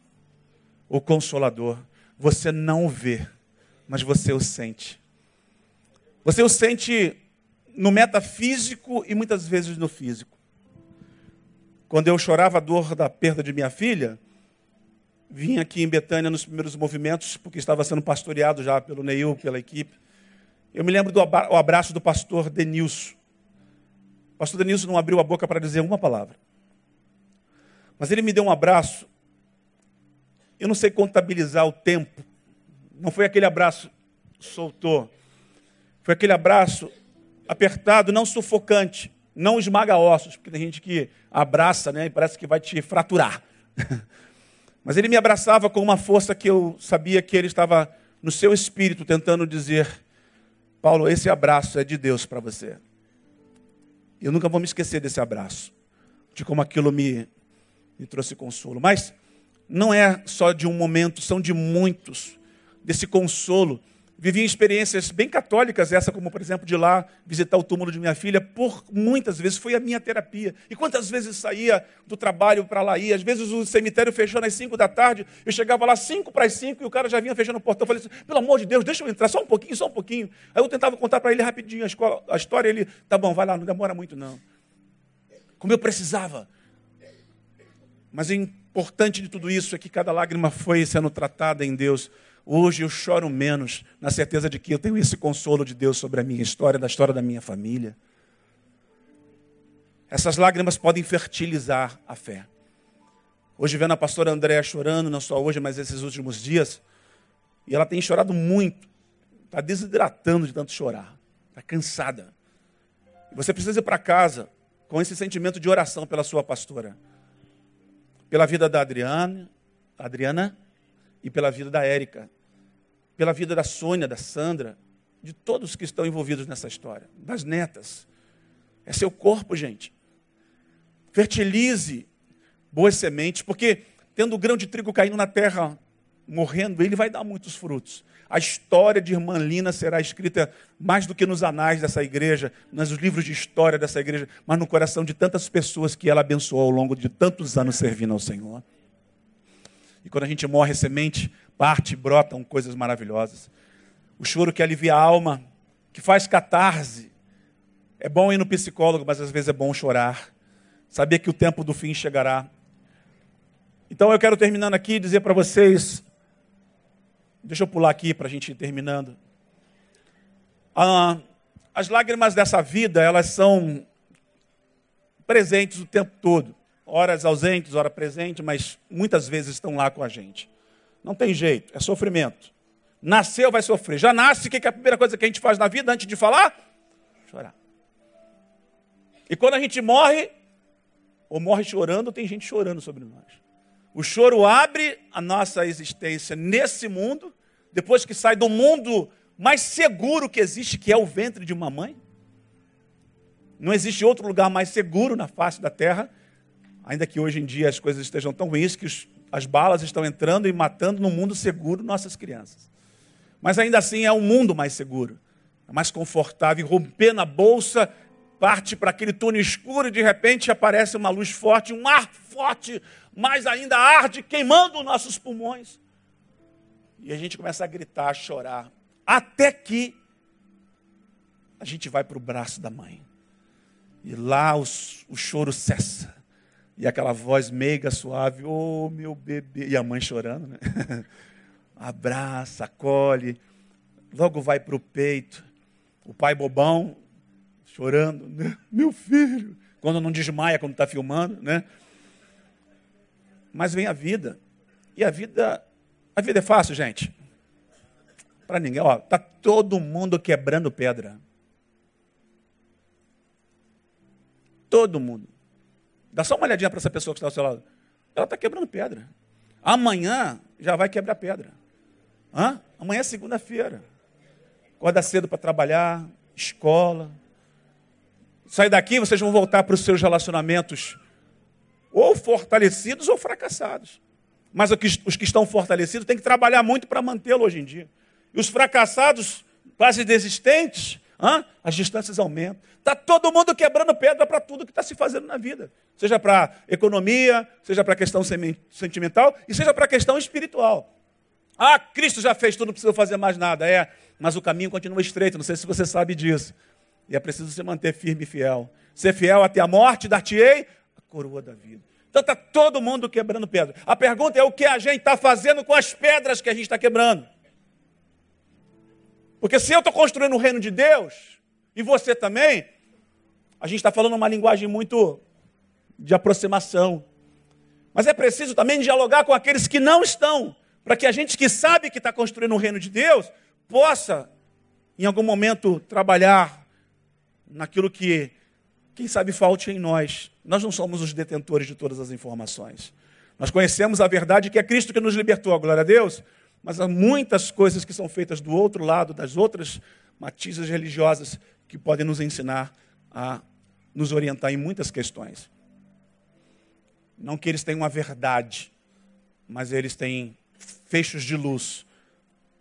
o Consolador. Você não o vê, mas você o sente. Você o sente no metafísico e muitas vezes no físico. Quando eu chorava a dor da perda de minha filha, vim aqui em Betânia nos primeiros movimentos, porque estava sendo pastoreado já pelo Neil, pela equipe. Eu me lembro do abraço do pastor Denilson. O pastor Denilson não abriu a boca para dizer uma palavra. Mas ele me deu um abraço. Eu não sei contabilizar o tempo. Não foi aquele abraço soltou. Foi aquele abraço apertado, não sufocante, não esmaga ossos, porque tem gente que abraça né, e parece que vai te fraturar. Mas ele me abraçava com uma força que eu sabia que ele estava no seu espírito tentando dizer: Paulo, esse abraço é de Deus para você. Eu nunca vou me esquecer desse abraço, de como aquilo me, me trouxe consolo. Mas não é só de um momento, são de muitos, desse consolo Vivi experiências bem católicas, essa como, por exemplo, de lá visitar o túmulo de minha filha, por muitas vezes foi a minha terapia. E quantas vezes saía do trabalho para lá ir? Às vezes o cemitério fechando às 5 da tarde, eu chegava lá 5 para as 5 e o cara já vinha fechando o portão. Eu falei assim, pelo amor de Deus, deixa eu entrar só um pouquinho, só um pouquinho. Aí eu tentava contar para ele rapidinho a, escola, a história, ele, tá bom, vai lá, não demora muito não. Como eu precisava. Mas o importante de tudo isso é que cada lágrima foi sendo tratada em Deus Hoje eu choro menos, na certeza de que eu tenho esse consolo de Deus sobre a minha história, da história da minha família. Essas lágrimas podem fertilizar a fé. Hoje vendo a pastora Andréa chorando, não só hoje, mas esses últimos dias, e ela tem chorado muito, está desidratando de tanto chorar, está cansada. Você precisa ir para casa com esse sentimento de oração pela sua pastora, pela vida da Adriana, Adriana e pela vida da Érica, pela vida da Sônia, da Sandra, de todos que estão envolvidos nessa história, das netas. É seu corpo, gente. Fertilize boas sementes, porque tendo o grão de trigo caindo na terra, morrendo, ele vai dar muitos frutos. A história de Irmã Lina será escrita mais do que nos anais dessa igreja, nos livros de história dessa igreja, mas no coração de tantas pessoas que ela abençoou ao longo de tantos anos servindo ao Senhor. E quando a gente morre, semente parte, brotam coisas maravilhosas. O choro que alivia a alma, que faz catarse. É bom ir no psicólogo, mas às vezes é bom chorar. Saber que o tempo do fim chegará. Então eu quero terminando aqui dizer para vocês. Deixa eu pular aqui para a gente ir terminando. Ah, as lágrimas dessa vida, elas são presentes o tempo todo horas ausentes, hora presente, mas muitas vezes estão lá com a gente. Não tem jeito, é sofrimento. Nasceu, vai sofrer. Já nasce, o que é a primeira coisa que a gente faz na vida antes de falar? Chorar. E quando a gente morre, ou morre chorando, tem gente chorando sobre nós. O choro abre a nossa existência nesse mundo, depois que sai do mundo mais seguro que existe, que é o ventre de uma mãe. Não existe outro lugar mais seguro na face da terra, ainda que hoje em dia as coisas estejam tão ruins que os, as balas estão entrando e matando no mundo seguro nossas crianças. Mas ainda assim é um mundo mais seguro, é mais confortável. Romper na bolsa, parte para aquele túnel escuro e de repente aparece uma luz forte, um ar forte, mais ainda arde, queimando nossos pulmões. E a gente começa a gritar, a chorar, até que a gente vai para o braço da mãe. E lá os, o choro cessa. E aquela voz meiga, suave, ô oh, meu bebê. E a mãe chorando, né? Abraça, acolhe. Logo vai para o peito. O pai bobão, chorando, né? meu filho. Quando não desmaia, quando está filmando, né? Mas vem a vida. E a vida, a vida é fácil, gente. Para ninguém, ó, tá todo mundo quebrando pedra. Todo mundo. Dá só uma olhadinha para essa pessoa que está ao seu lado. Ela está quebrando pedra. Amanhã já vai quebrar pedra. Hã? Amanhã é segunda-feira. Acorda cedo para trabalhar, escola. Sai daqui, vocês vão voltar para os seus relacionamentos ou fortalecidos ou fracassados. Mas os que estão fortalecidos têm que trabalhar muito para mantê-lo hoje em dia. E os fracassados, quase desistentes, Hã? as distâncias aumentam. Está todo mundo quebrando pedra para tudo que está se fazendo na vida. Seja para economia, seja para questão sentimental e seja para questão espiritual. Ah, Cristo já fez tudo, não precisa fazer mais nada. É, mas o caminho continua estreito, não sei se você sabe disso. E é preciso se manter firme e fiel. Ser fiel até a morte, dar-te-ei a coroa da vida. Então está todo mundo quebrando pedra. A pergunta é o que a gente está fazendo com as pedras que a gente está quebrando. Porque se eu estou construindo o reino de Deus, e você também, a gente está falando uma linguagem muito de aproximação. Mas é preciso também dialogar com aqueles que não estão, para que a gente que sabe que está construindo o reino de Deus, possa, em algum momento, trabalhar naquilo que, quem sabe, falte em nós. Nós não somos os detentores de todas as informações. Nós conhecemos a verdade que é Cristo que nos libertou, glória a Deus, mas há muitas coisas que são feitas do outro lado, das outras matizes religiosas, que podem nos ensinar a nos orientar em muitas questões. Não que eles tenham a verdade, mas eles têm fechos de luz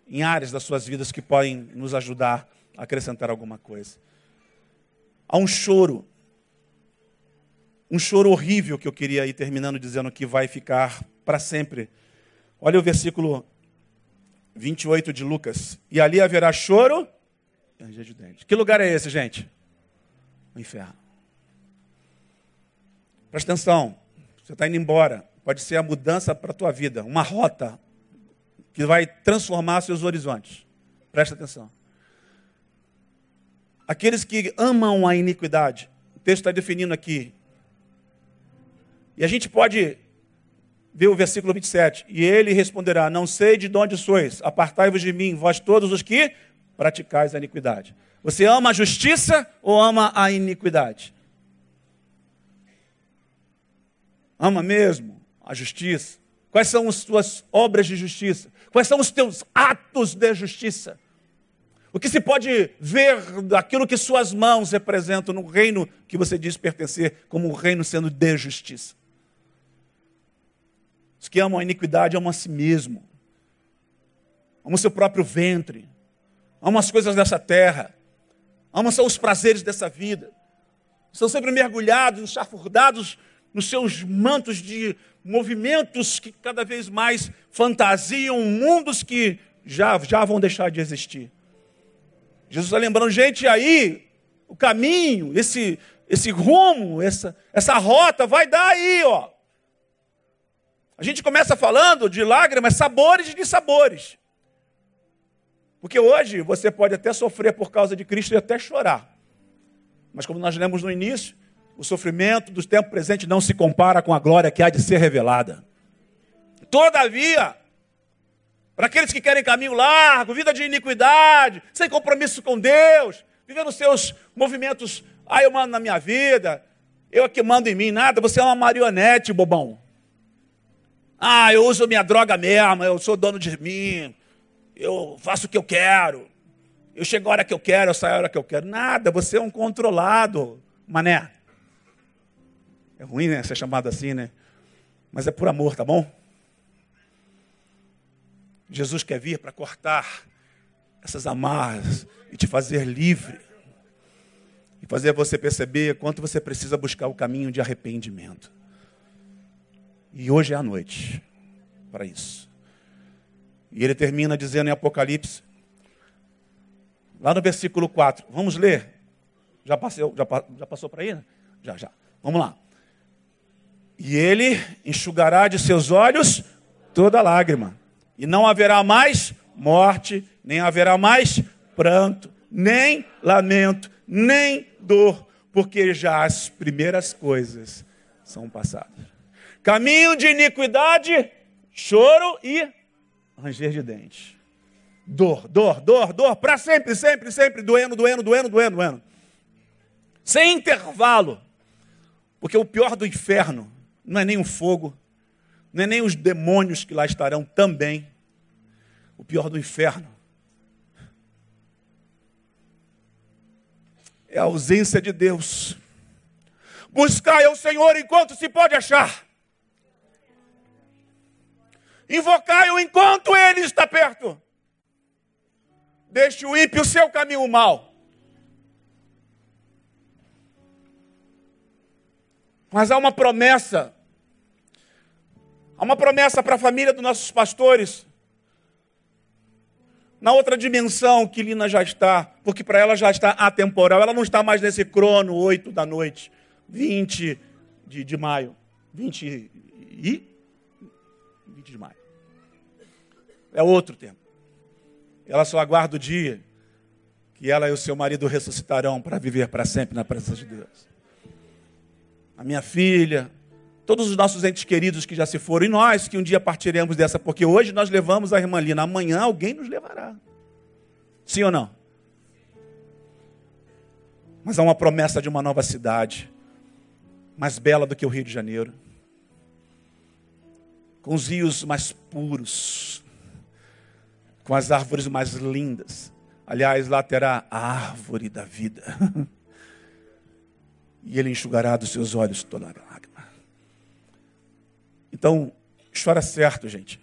em áreas das suas vidas que podem nos ajudar a acrescentar alguma coisa. Há um choro, um choro horrível que eu queria ir terminando dizendo que vai ficar para sempre. Olha o versículo 28 de Lucas. E ali haverá choro de dentes. Que lugar é esse, gente? O inferno. Presta atenção. Você está indo embora. Pode ser a mudança para a tua vida. Uma rota que vai transformar seus horizontes. Presta atenção. Aqueles que amam a iniquidade. O texto está definindo aqui. E a gente pode Vê o versículo 27. E ele responderá: Não sei de onde sois, apartai-vos de mim, vós todos os que praticais a iniquidade. Você ama a justiça ou ama a iniquidade? Ama mesmo a justiça? Quais são as tuas obras de justiça? Quais são os teus atos de justiça? O que se pode ver daquilo que suas mãos representam no reino que você diz pertencer, como um reino sendo de justiça? Os que amam a iniquidade amam a si mesmo, amam o seu próprio ventre, amam as coisas dessa terra, amam só os prazeres dessa vida. Estão sempre mergulhados, enxafurdados nos seus mantos de movimentos que cada vez mais fantasiam mundos que já, já vão deixar de existir. Jesus está lembrando, gente, aí o caminho, esse, esse rumo, essa, essa rota vai dar aí, ó. A gente começa falando de lágrimas, sabores de sabores. Porque hoje você pode até sofrer por causa de Cristo e até chorar. Mas como nós lemos no início, o sofrimento do tempo presente não se compara com a glória que há de ser revelada. Todavia, para aqueles que querem caminho largo, vida de iniquidade, sem compromisso com Deus, vivendo seus movimentos Ah, eu mando na minha vida, eu aqui mando em mim, nada, você é uma marionete, bobão. Ah, eu uso minha droga mesmo, eu sou dono de mim, eu faço o que eu quero, eu chego a hora que eu quero, eu saio a hora que eu quero. Nada, você é um controlado, mané. É ruim, né, ser chamado assim, né? Mas é por amor, tá bom? Jesus quer vir para cortar essas amarras e te fazer livre. E fazer você perceber quanto você precisa buscar o caminho de arrependimento. E hoje é a noite para isso. E ele termina dizendo em Apocalipse, lá no versículo 4. Vamos ler? Já, passou, já, já passou para aí? Né? Já, já. Vamos lá. E ele enxugará de seus olhos toda lágrima e não haverá mais morte, nem haverá mais pranto, nem lamento, nem dor, porque já as primeiras coisas são passadas. Caminho de iniquidade, choro e ranger de dente. Dor, dor, dor, dor, para sempre, sempre, sempre, doendo, doendo, doendo, doendo, doendo. Sem intervalo. Porque o pior do inferno não é nem o fogo, não é nem os demônios que lá estarão também, o pior do inferno é a ausência de Deus. Buscai ao Senhor enquanto se pode achar. Invocai-o enquanto ele está perto. Deixe o ímpio o seu caminho mal. Mas há uma promessa. Há uma promessa para a família dos nossos pastores na outra dimensão que Lina já está, porque para ela já está atemporal, ela não está mais nesse crono 8 da noite, 20 de, de maio. 20 e 20 de maio. É outro tempo. Ela só aguarda o dia que ela e o seu marido ressuscitarão para viver para sempre na presença de Deus. A minha filha, todos os nossos entes queridos que já se foram, e nós que um dia partiremos dessa, porque hoje nós levamos a irmã Lina, amanhã alguém nos levará. Sim ou não? Mas há uma promessa de uma nova cidade, mais bela do que o Rio de Janeiro, com os rios mais puros, com as árvores mais lindas. Aliás, lá terá a árvore da vida. E ele enxugará dos seus olhos toda lágrima. Então, chora certo, gente.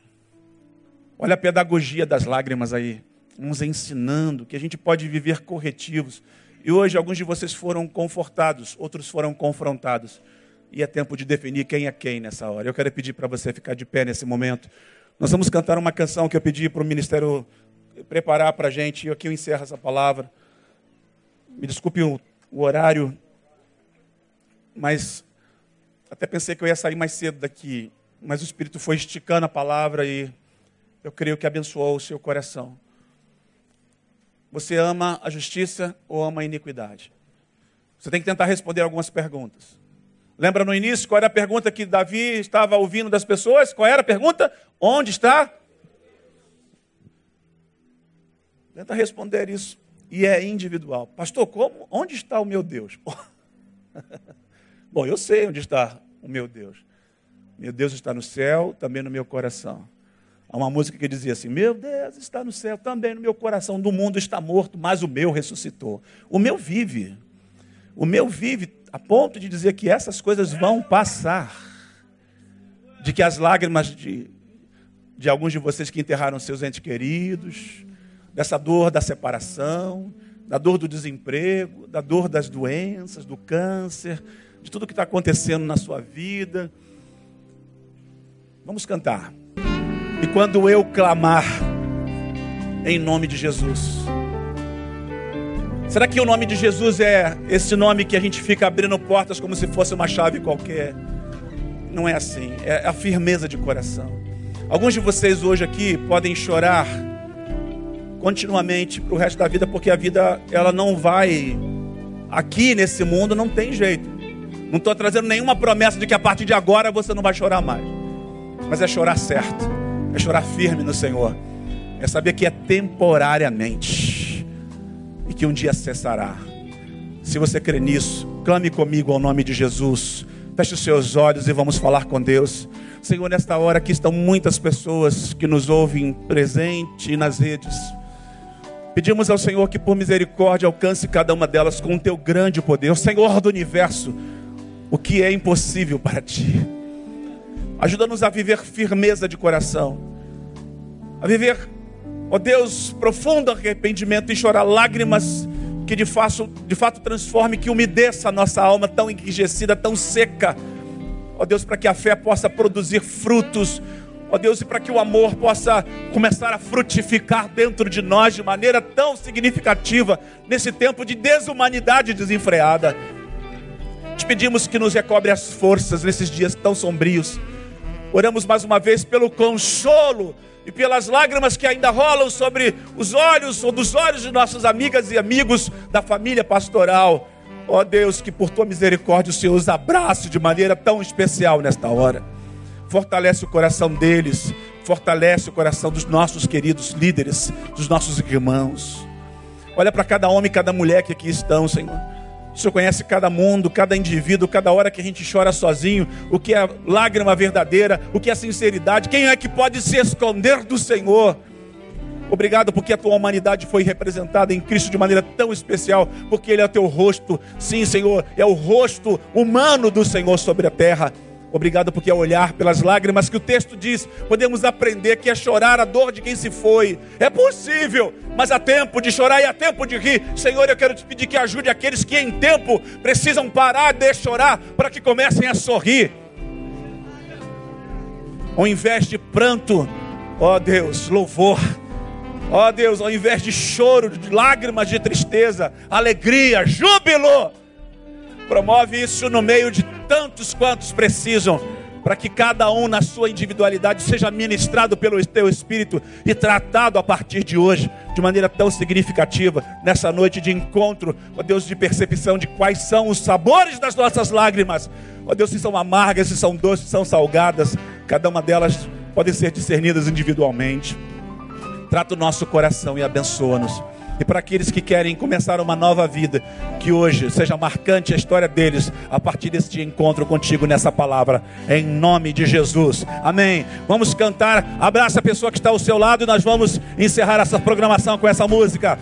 Olha a pedagogia das lágrimas aí. Uns ensinando que a gente pode viver corretivos. E hoje alguns de vocês foram confortados, outros foram confrontados. E é tempo de definir quem é quem nessa hora. Eu quero pedir para você ficar de pé nesse momento. Nós vamos cantar uma canção que eu pedi para o ministério preparar para a gente. E aqui eu encerro essa palavra. Me desculpe o, o horário, mas até pensei que eu ia sair mais cedo daqui mas o Espírito foi esticando a palavra e eu creio que abençoou o seu coração. Você ama a justiça ou ama a iniquidade? Você tem que tentar responder algumas perguntas. Lembra no início qual era a pergunta que Davi estava ouvindo das pessoas? Qual era a pergunta? Onde está? Tenta responder isso. E é individual. Pastor, como? Onde está o meu Deus? Bom, eu sei onde está o meu Deus. Meu Deus está no céu, também no meu coração. Há uma música que dizia assim: Meu Deus está no céu, também no meu coração. Do mundo está morto, mas o meu ressuscitou. O meu vive. O meu vive a ponto de dizer que essas coisas vão passar. De que as lágrimas de, de alguns de vocês que enterraram seus entes queridos, dessa dor da separação, da dor do desemprego, da dor das doenças, do câncer, de tudo que está acontecendo na sua vida Vamos cantar. E quando eu clamar em nome de Jesus. Será que o nome de Jesus é esse nome que a gente fica abrindo portas como se fosse uma chave qualquer? Não é assim, é a firmeza de coração. Alguns de vocês hoje aqui podem chorar continuamente para o resto da vida, porque a vida ela não vai aqui nesse mundo, não tem jeito. Não estou trazendo nenhuma promessa de que a partir de agora você não vai chorar mais mas é chorar certo, é chorar firme no Senhor, é saber que é temporariamente e que um dia cessará. Se você crê nisso, clame comigo ao nome de Jesus. Feche os seus olhos e vamos falar com Deus. Senhor, nesta hora aqui estão muitas pessoas que nos ouvem presente nas redes. Pedimos ao Senhor que por misericórdia alcance cada uma delas com o teu grande poder. Senhor do universo, o que é impossível para ti. Ajuda-nos a viver firmeza de coração. A viver, ó Deus, profundo arrependimento e chorar lágrimas que de fato, de fato transforme, que umedeça a nossa alma tão enrijecida, tão seca. Ó Deus, para que a fé possa produzir frutos Ó Deus, e para que o amor possa começar a frutificar dentro de nós de maneira tão significativa nesse tempo de desumanidade desenfreada. Te pedimos que nos recobre as forças nesses dias tão sombrios. Oramos mais uma vez pelo consolo e pelas lágrimas que ainda rolam sobre os olhos ou dos olhos de nossas amigas e amigos da família pastoral. Ó Deus, que por tua misericórdia o Senhor os abrace de maneira tão especial nesta hora fortalece o coração deles, fortalece o coração dos nossos queridos líderes, dos nossos irmãos. Olha para cada homem e cada mulher que aqui estão, Senhor. O Senhor conhece cada mundo, cada indivíduo, cada hora que a gente chora sozinho, o que é lágrima verdadeira, o que é sinceridade, quem é que pode se esconder do Senhor? Obrigado porque a tua humanidade foi representada em Cristo de maneira tão especial, porque Ele é o teu rosto. Sim, Senhor, é o rosto humano do Senhor sobre a terra. Obrigado porque ao olhar pelas lágrimas que o texto diz, podemos aprender que é chorar a dor de quem se foi. É possível, mas há tempo de chorar e há tempo de rir. Senhor, eu quero te pedir que ajude aqueles que em tempo precisam parar de chorar para que comecem a sorrir. Ao invés de pranto, ó Deus, louvor. Ó Deus, ao invés de choro, de lágrimas de tristeza, alegria, júbilo. Promove isso no meio de tantos quantos precisam, para que cada um na sua individualidade seja ministrado pelo teu Espírito e tratado a partir de hoje de maneira tão significativa, nessa noite de encontro, ó Deus, de percepção de quais são os sabores das nossas lágrimas, ó Deus, se são amargas, se são doces, se são salgadas, cada uma delas podem ser discernidas individualmente. Trata o nosso coração e abençoa-nos. E para aqueles que querem começar uma nova vida, que hoje seja marcante a história deles a partir deste encontro contigo nessa palavra, em nome de Jesus. Amém. Vamos cantar. Abraça a pessoa que está ao seu lado e nós vamos encerrar essa programação com essa música.